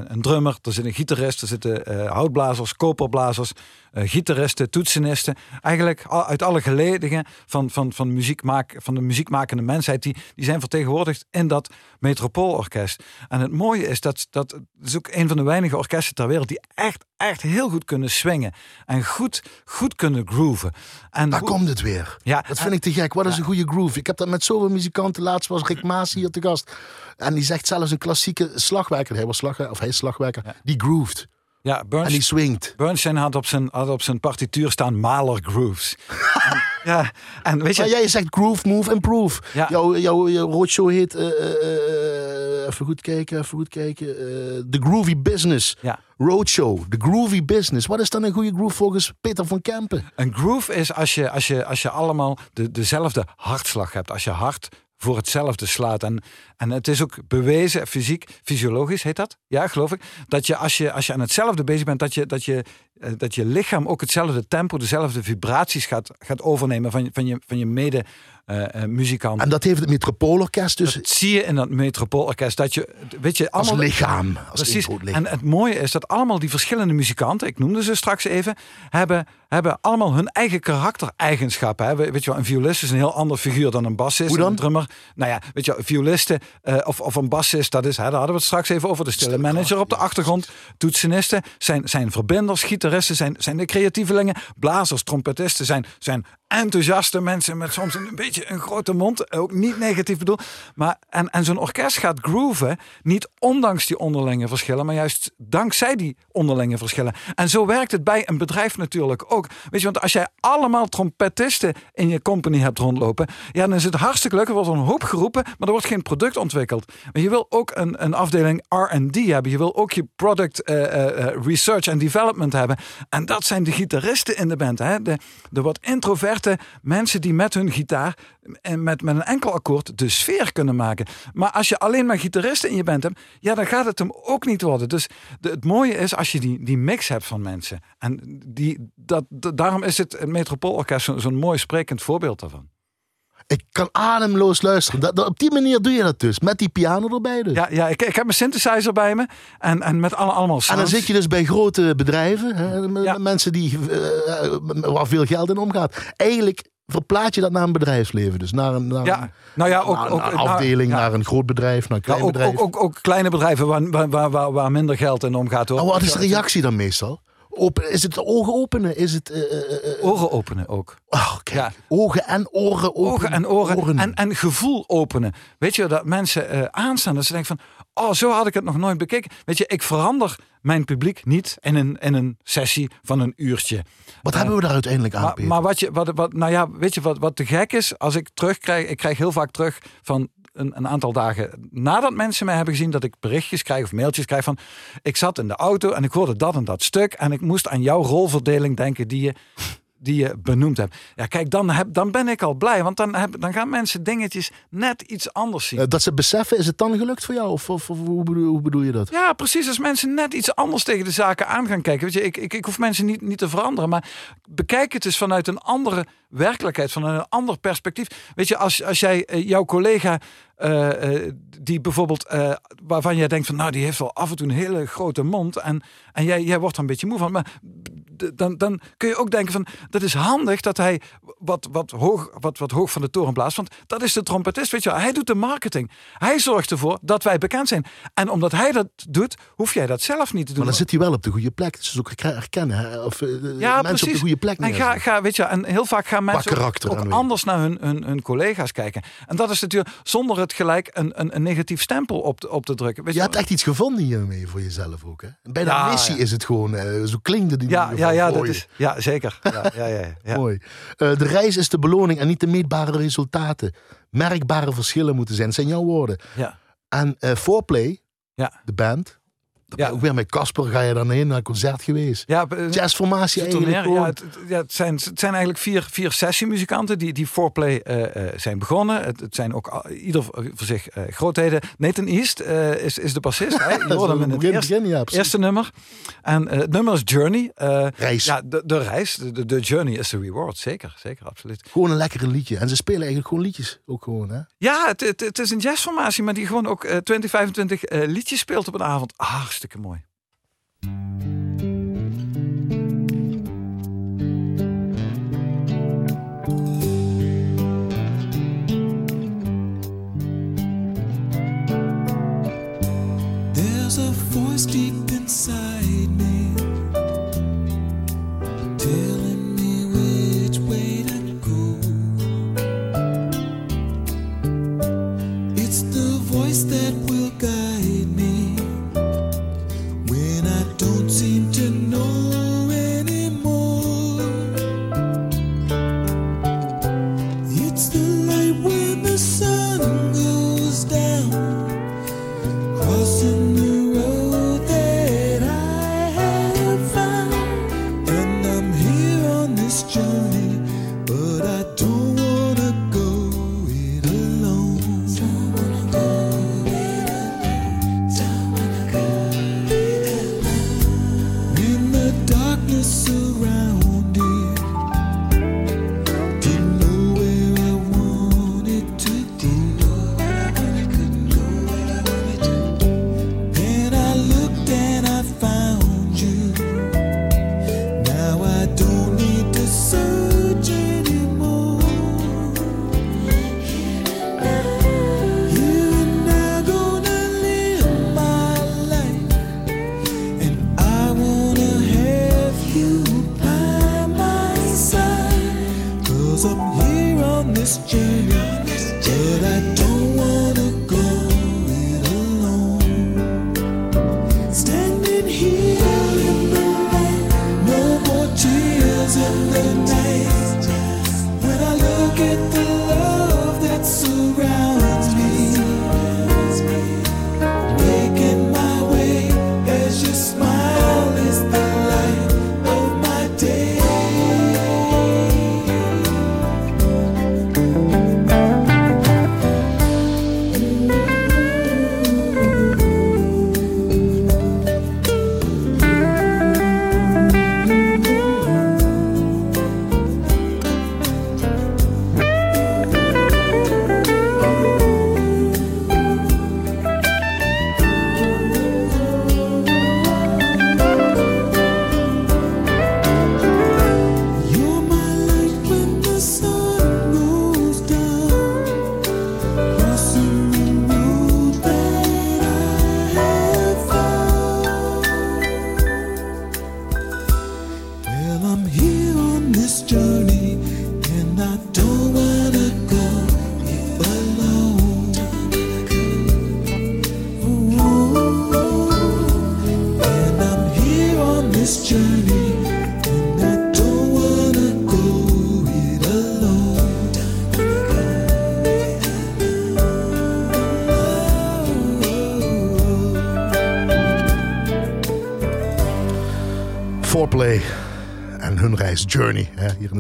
een drummer, er zit een gitarist, er zitten houtblazers, koperblazers, gitaristen, toetsenisten. Eigenlijk uit alle geledingen van, van, van, muziekmaak, van de muziekmakende mensheid, die, die zijn vertegenwoordigd in dat Metropoolorkest. En het mooie is dat dat het is ook een van de weinige orkesten ter wereld die echt, echt heel goed kunnen swingen. En goed, goed kunnen grooven. En Daar komt het weer. Ja, dat vind ik te gek. Wat is een goede groove? Ik heb dat met zoveel muzikanten. Laatst was Rick Maas hier te gast. En die zegt zelfs een klassieke slagwerker. Hij was slagwerker, of hij is slagwerker. Die grooved. Ja, En Burns, die swingt. Bernstein had op zijn, had op zijn partituur staan Mahler grooves. (laughs) en, ja, en weet je, Maar jij zegt groove, move, improve. Ja. Jouw, jouw, jouw roadshow heet... eh, eh, even goed kijken, even goed kijken. eh, The Groovy Business. Ja. Roadshow, The Groovy Business. Wat is dan een goede groove volgens Peter van Kempen? Een groove is als je, als je, als je allemaal de, dezelfde hartslag hebt. Als je hart voor hetzelfde slaat. En, en het is ook bewezen, fysiek, fysiologisch heet dat. Ja, geloof ik. Dat je als je, als je aan hetzelfde bezig bent, dat je, dat je, dat je lichaam ook hetzelfde tempo, dezelfde vibraties gaat, gaat overnemen van, je- van je, van je mede eh, eh, muzikant. En dat heeft het Metropoolorkest dus dat zie je in dat metropoolorkest. Dat je, weet je, als allemaal, lichaam. Als Precies. lichaam. En het mooie is dat allemaal die verschillende muzikanten, ik noemde ze straks even, hebben, hebben allemaal hun eigen karaktereigenschappen. Hè. We- Weet je wel, een violist is een heel ander figuur dan een bassist. Hoe dan? Een drummer. Nou ja, weet je wel, violisten eh, of, of een bassist, dat is, hè, daar hadden we het straks even over. De stille manager op de achtergrond. Toetsenisten zijn, zijn verbinders, gitaristen zijn, zijn de creatievelingen. Blazers, trompetisten zijn, zijn enthousiaste mensen met soms een beetje een grote mond. Ook niet negatief bedoeld. Maar, en, en zo'n orkest gaat grooven, niet ondanks die onderlinge verschillen, maar juist dankzij die onderlinge verschillen. En zo werkt het bij een bedrijf natuurlijk ook. Weet je, want als jij allemaal trompetisten in je company hebt rondlopen, ja, dan is het hartstikke leuk. Er wordt een hoop geroepen, maar er wordt geen product ontwikkeld. Maar je wil ook een, een afdeling R&D hebben. Je wil ook je product eh, eh, eh, research en development hebben. En dat zijn de gitaristen in de band. Hè? De, de wat mensen die met hun gitaar en met, met een enkel akkoord de sfeer kunnen maken. Maar als je alleen maar gitaristen in je band hebt, ja, dan gaat het hem ook niet worden. Dus de, het mooie is als je die, die mix hebt van mensen. En die, dat, daarom is het, Metropoolorkest zo- zo'n mooi sprekend voorbeeld daarvan. Ik kan ademloos luisteren. Dat, dat- op die manier doe je dat dus. Met die piano erbij dus. Ja, ja ik, ik heb mijn synthesizer bij me en, en met alle, allemaal En sounds. dan zit je dus bij grote bedrijven, hè, met- Ja. met mensen die, eh, waar veel geld in omgaat. Eigenlijk verplaat je dat naar een bedrijfsleven. Dus naar een, naar Ja, een, nou ja, ook, naar ook een nou, afdeling, ja. naar een groot bedrijf, naar een Ja, klein ook, bedrijf. ook, ook, ook kleine bedrijven waar, waar, waar, waar, minder geld in omgaat. Hoor. Wat is de reactie dan meestal? Open, is het ogen openen? Is het... eh, eh, eh, Ogen openen ook. oh, kijk. Ja. Ogen en oren openen. Ogen en oren En, en gevoel openen. Weet je, dat mensen aanstaan. Dat ze denken van, oh, zo had ik het nog nooit bekeken. Weet je, ik verander mijn publiek niet in een, in een sessie van een uurtje. Wat hebben we daar uiteindelijk aan, Maar, maar wat je, wat, wat, nou ja, weet je wat, wat te gek is? Als ik terugkrijg, ik krijg heel vaak terug van een, aantal dagen nadat mensen mij hebben gezien, dat ik berichtjes krijg of mailtjes krijg van, ik zat in de auto en ik hoorde dat en dat stuk en ik moest aan jouw rolverdeling denken die je die je benoemd hebt. Ja, kijk, dan, heb, dan ben ik al blij. Want dan, heb, dan gaan mensen dingetjes net iets anders zien. Eh, dat ze beseffen, is het dan gelukt voor jou? Of, of, of hoe, bedoel, hoe bedoel je dat? Ja, precies. Als mensen net iets anders tegen de zaken aan gaan kijken. Weet je, ik, ik, ik hoef mensen niet, niet te veranderen. Maar bekijk het eens vanuit een andere werkelijkheid. Vanuit een ander perspectief. Weet je, als, als jij eh, jouw collega. eh, die bijvoorbeeld. waarvan jij denkt van. Nou, die heeft wel af en toe een hele grote mond. En, en jij, jij wordt er een beetje moe van. Maar dan, dan kun je ook denken van. Dat is handig dat hij wat, wat, hoog, wat, wat hoog van de toren blaast. Want dat is de trompetist. Weet je, wel. hij doet de marketing. Hij zorgt ervoor dat wij bekend zijn. En omdat hij dat doet, hoef jij dat zelf niet te doen. Maar dan zit hij wel op de goede plek. Dus ook herkennen. Hè? Of eh, Ja, mensen op de goede plek En ga, ga, weet je, en heel vaak gaan mensen ook, anders naar hun, hun, hun collega's kijken. En dat is natuurlijk zonder het gelijk een, een, een negatief stempel op te, op te drukken. Weet Je je, hebt echt iets gevonden hiermee voor jezelf ook. Hè? Bij de Ja, missie ja. is het gewoon, eh, zo klinkt die ja, ja, ja, dat is, ja, zeker. Ja, ja, ja, (laughs) ja. Mooi. Eh, de reis is de beloning en niet de meetbare resultaten. Merkbare verschillen moeten zijn, zijn jouw woorden. Ja. En eh Foreplay, Ja. de band. Ja. Ook weer met Casper ga je dan heen naar een concert geweest. Ja, eh, Jazzformatie eigenlijk ja, het, het- ja, het, zijn, het zijn eigenlijk vier, vier sessiemuzikanten die, die foreplay eh, eh, zijn begonnen. Het, het zijn ook ieder voor zich grootheden. Nathan East is, is de bassist. is (laughs) hoorde hem in het begin, ja, eerste nummer. En het nummer is Journey. Reis. Ja, de, de reis. De, de, journey is de reward. Zeker, zeker, absoluut. Gewoon een lekkere liedje. En ze spelen eigenlijk gewoon liedjes. Ook gewoon, hè? Ja, het, het, het is een jazzformatie, maar die gewoon ook eh 20, 25 eh, liedjes speelt op een avond. Ah, hartstikke mooi. There's a voice deep inside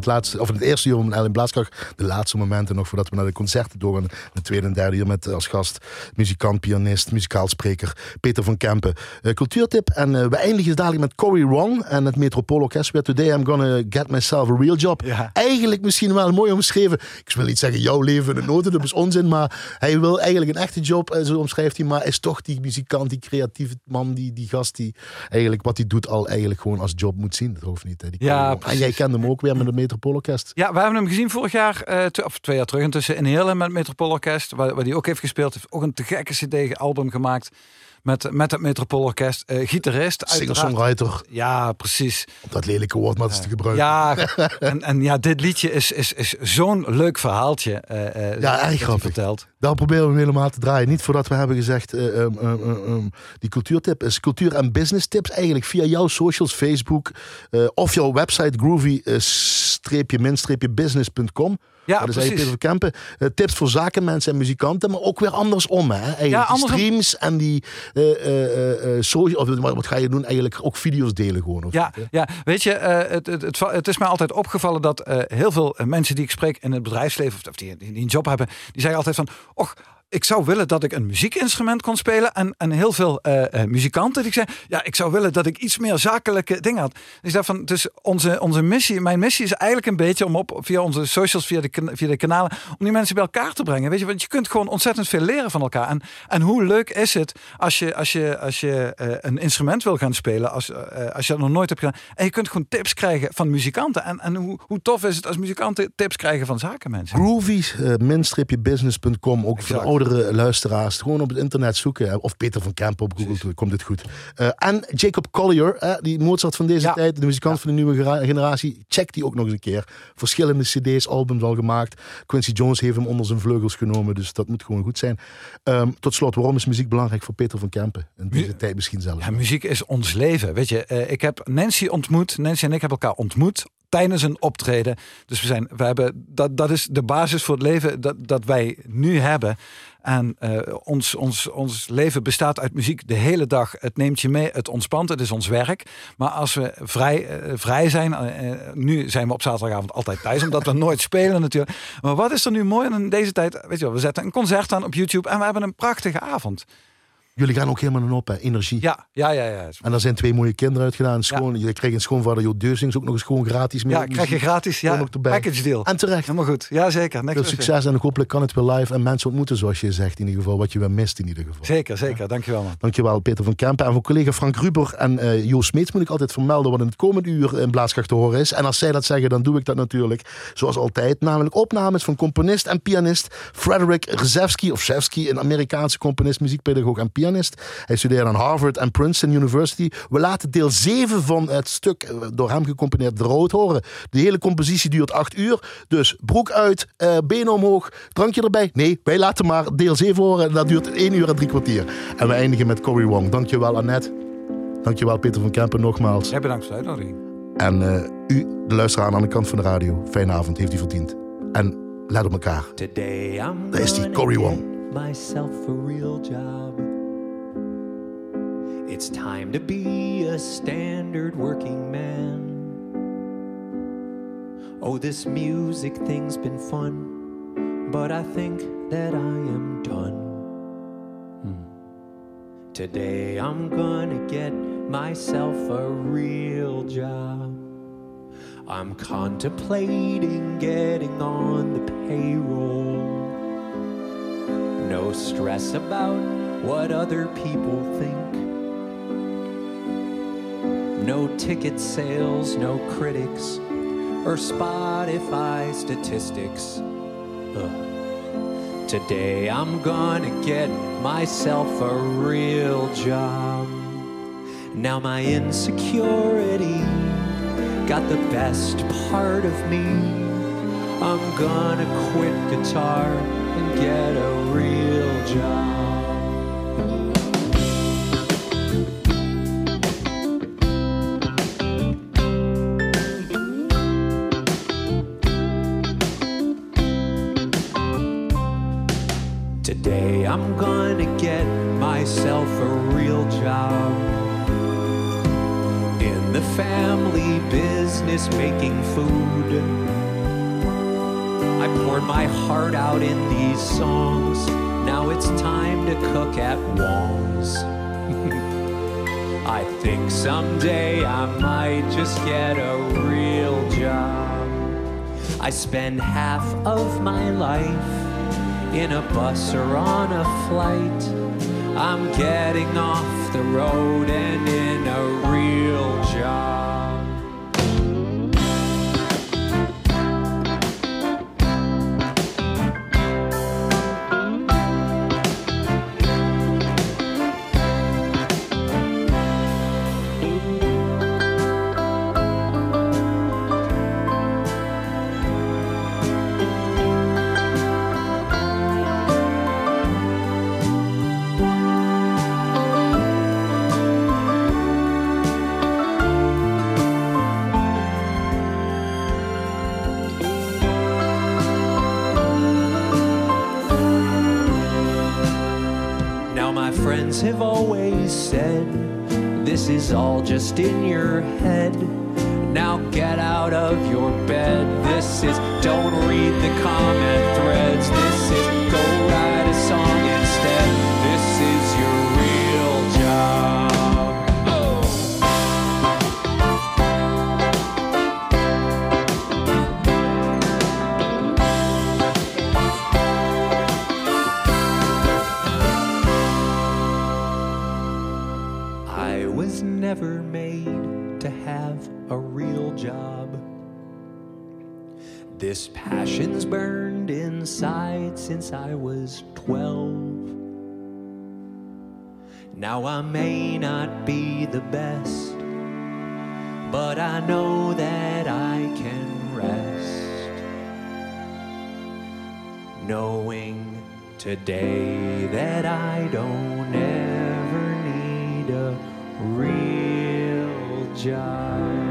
laatste, of in het eerste uur van Ellen Blaaskracht. De laatste momenten nog voordat we naar de concerten doorgaan. Het tweede en derde uur met eh, als gast muzikant, pianist, muzikaal spreker Peter van Kempen. Eh, cultuurtip. En eh, we eindigen dadelijk met Cory Wrong en het Metropoolorkest. Weer Today I'm gonna get myself a real job. Ja. Eigenlijk misschien wel mooi omschreven. Ik wil niet zeggen jouw leven in de noten, dat is onzin. Maar hij wil eigenlijk een echte job, zo omschrijft hij. Maar is toch die muzikant, die creatieve man, die, die gast die eigenlijk wat hij doet al eigenlijk gewoon als job moet zien. Dat hoeft niet. Hè. Die Ja, en jij kende hem ook weer met het Metropoolorkest. Ja, we hebben hem gezien vorig jaar, eh, tw- of twee jaar terug intussen, in Heerlen met Metropoolorkest, waar, waar hij ook heeft gespeeld. Heeft ook een te gekke cd-album gemaakt met, met het Metropoolorkest. Eh gitarist. Singer-songwriter, Ja, precies. dat lelijke woord maar eens te gebruiken. Ja, (laughs) en, en ja, dit liedje is, is, is zo'n leuk verhaaltje. eh, Ja, erg hij grappig. vertelt. Daar proberen we hem helemaal te draaien. Niet voordat we hebben gezegd, eh, ehm, ehm, ehm, die cultuurtip is cultuur- en business tips eigenlijk via jouw socials, Facebook eh, of jouw website groovy-min-business.com. Ja, dat is precies. Kempen. Eh, tips voor zakenmensen en muzikanten, maar ook weer andersom. Hè? Eigenlijk Ja, die andersom. streams en die eh, social, of wat ga je doen? Eigenlijk ook video's delen gewoon. Of Ja, niet, ja, weet je, het, het, het, het is mij altijd opgevallen dat heel veel mensen die ik spreek in het bedrijfsleven, of die, die, die een job hebben, die zeggen altijd van, och, ik zou willen dat ik een muziekinstrument kon spelen. En, en heel veel eh, eh, muzikanten die zeggen, ja, ik zou willen dat ik iets meer zakelijke dingen had. Dus ik zeg van, dus onze, onze missie, mijn missie is eigenlijk een beetje om op via onze socials, via de, via de kanalen, om die mensen bij elkaar te brengen. Weet je, want je kunt gewoon ontzettend veel leren van elkaar. En, en hoe leuk is het als je, als je, als je eh, een instrument wil gaan spelen, als, als je dat nog nooit hebt gedaan. En je kunt gewoon tips krijgen van muzikanten. En, en hoe, hoe tof is het als muzikanten tips krijgen van zakenmensen? Groovy-business.com, ook voor Exact. de oudere luisteraars. Gewoon op het internet zoeken. Of Peter van Kempen op Google, komt dit goed. Eh, en Jacob Collier, hè, die Mozart van deze Ja. tijd, de muzikant van de nieuwe generatie. Check die ook nog eens een keer. Verschillende cd's, albums al gemaakt. Quincy Jones heeft hem onder zijn vleugels genomen, dus dat moet gewoon goed zijn. Ehm, tot slot, waarom is muziek belangrijk voor Peter van Kempen? In deze tijd misschien zelf. Ja, muziek is ons leven. Weet je, eh, ik heb Nancy ontmoet. Nancy en ik hebben elkaar ontmoet tijdens een optreden. Dus we zijn, we hebben, dat, dat is de basis voor het leven dat, dat wij nu hebben. En eh, ons, ons, ons leven bestaat uit muziek de hele dag. Het neemt je mee, het ontspant, het is ons werk. Maar als we vrij, eh, vrij zijn, eh, nu zijn we op zaterdagavond altijd thuis, omdat we (laughs) nooit spelen natuurlijk. Maar wat is er nu mooi in deze tijd? Weet je wel, we zetten een concert aan op YouTube en we hebben een prachtige avond. Jullie gaan ook helemaal op, hè? energie. Ja, ja, ja. ja. En daar zijn twee mooie kinderen uitgedaan. Schoon, Je krijgt een schoonvader Jo Deusings ook nog eens gewoon gratis mee. Ja, krijg je gratis. Ja, ook erbij. package deal. En terecht. Helemaal goed. Ja, zeker. Veel succes en hopelijk kan het weer live en mensen ontmoeten zoals je zegt in ieder geval. Wat je wel mist in ieder geval. Zeker, zeker. Dankjewel man. Dankjewel Peter van Kempen. En voor collega Frank Ruber en eh Joost Smeets moet ik altijd vermelden wat in het komende uur in Blaaskracht te horen is. En als zij dat zeggen, dan doe ik dat natuurlijk zoals altijd. Namelijk opnames van componist en pianist Frederick Rzewski, of Rzewski, een Amerikaanse componist, muziekpedagoog en pianist. Hij studeerde aan Harvard en Princeton University. We laten deel 7 van het stuk eh, door hem gecomponeerd De Rood horen. De hele compositie duurt 8 uur. Dus broek uit, eh, benen omhoog, drankje erbij. Nee, wij laten maar deel 7 horen. Dat duurt 1 uur en drie kwartier. En we eindigen met Cory Wong. Dankjewel Annette. Dankjewel Peter van Kempen nogmaals. Jij bedankt voor de uitnodiging. En eh, u, de luisteraar aan de kant van de radio. Fijne avond, heeft u verdiend. En let op elkaar. Today I'm Daar is die, Cory Wong. myself a real job. It's time to be a standard working man. Oh, this music thing's been fun, but I think that I am done. Hmm. Today I'm gonna get myself a real job. I'm contemplating getting on the payroll. No stress about what other people think. No ticket sales, no critics, or Spotify statistics. Ugh. Today I'm gonna get myself a real job. Now my insecurity got the best part of me. I'm gonna quit guitar and get a real job. My heart out in these songs. Now it's time to cook at Wong's. I think someday I might just get a real job. I spend half of my life in a bus or on a flight. I'm getting off the road and in friends have always said this is all just in your head. Now, get out of your bed. This is don't read the comment threads. This is go write Now I may not be the best, but I know that I can rest. Knowing today that I don't ever need a real job.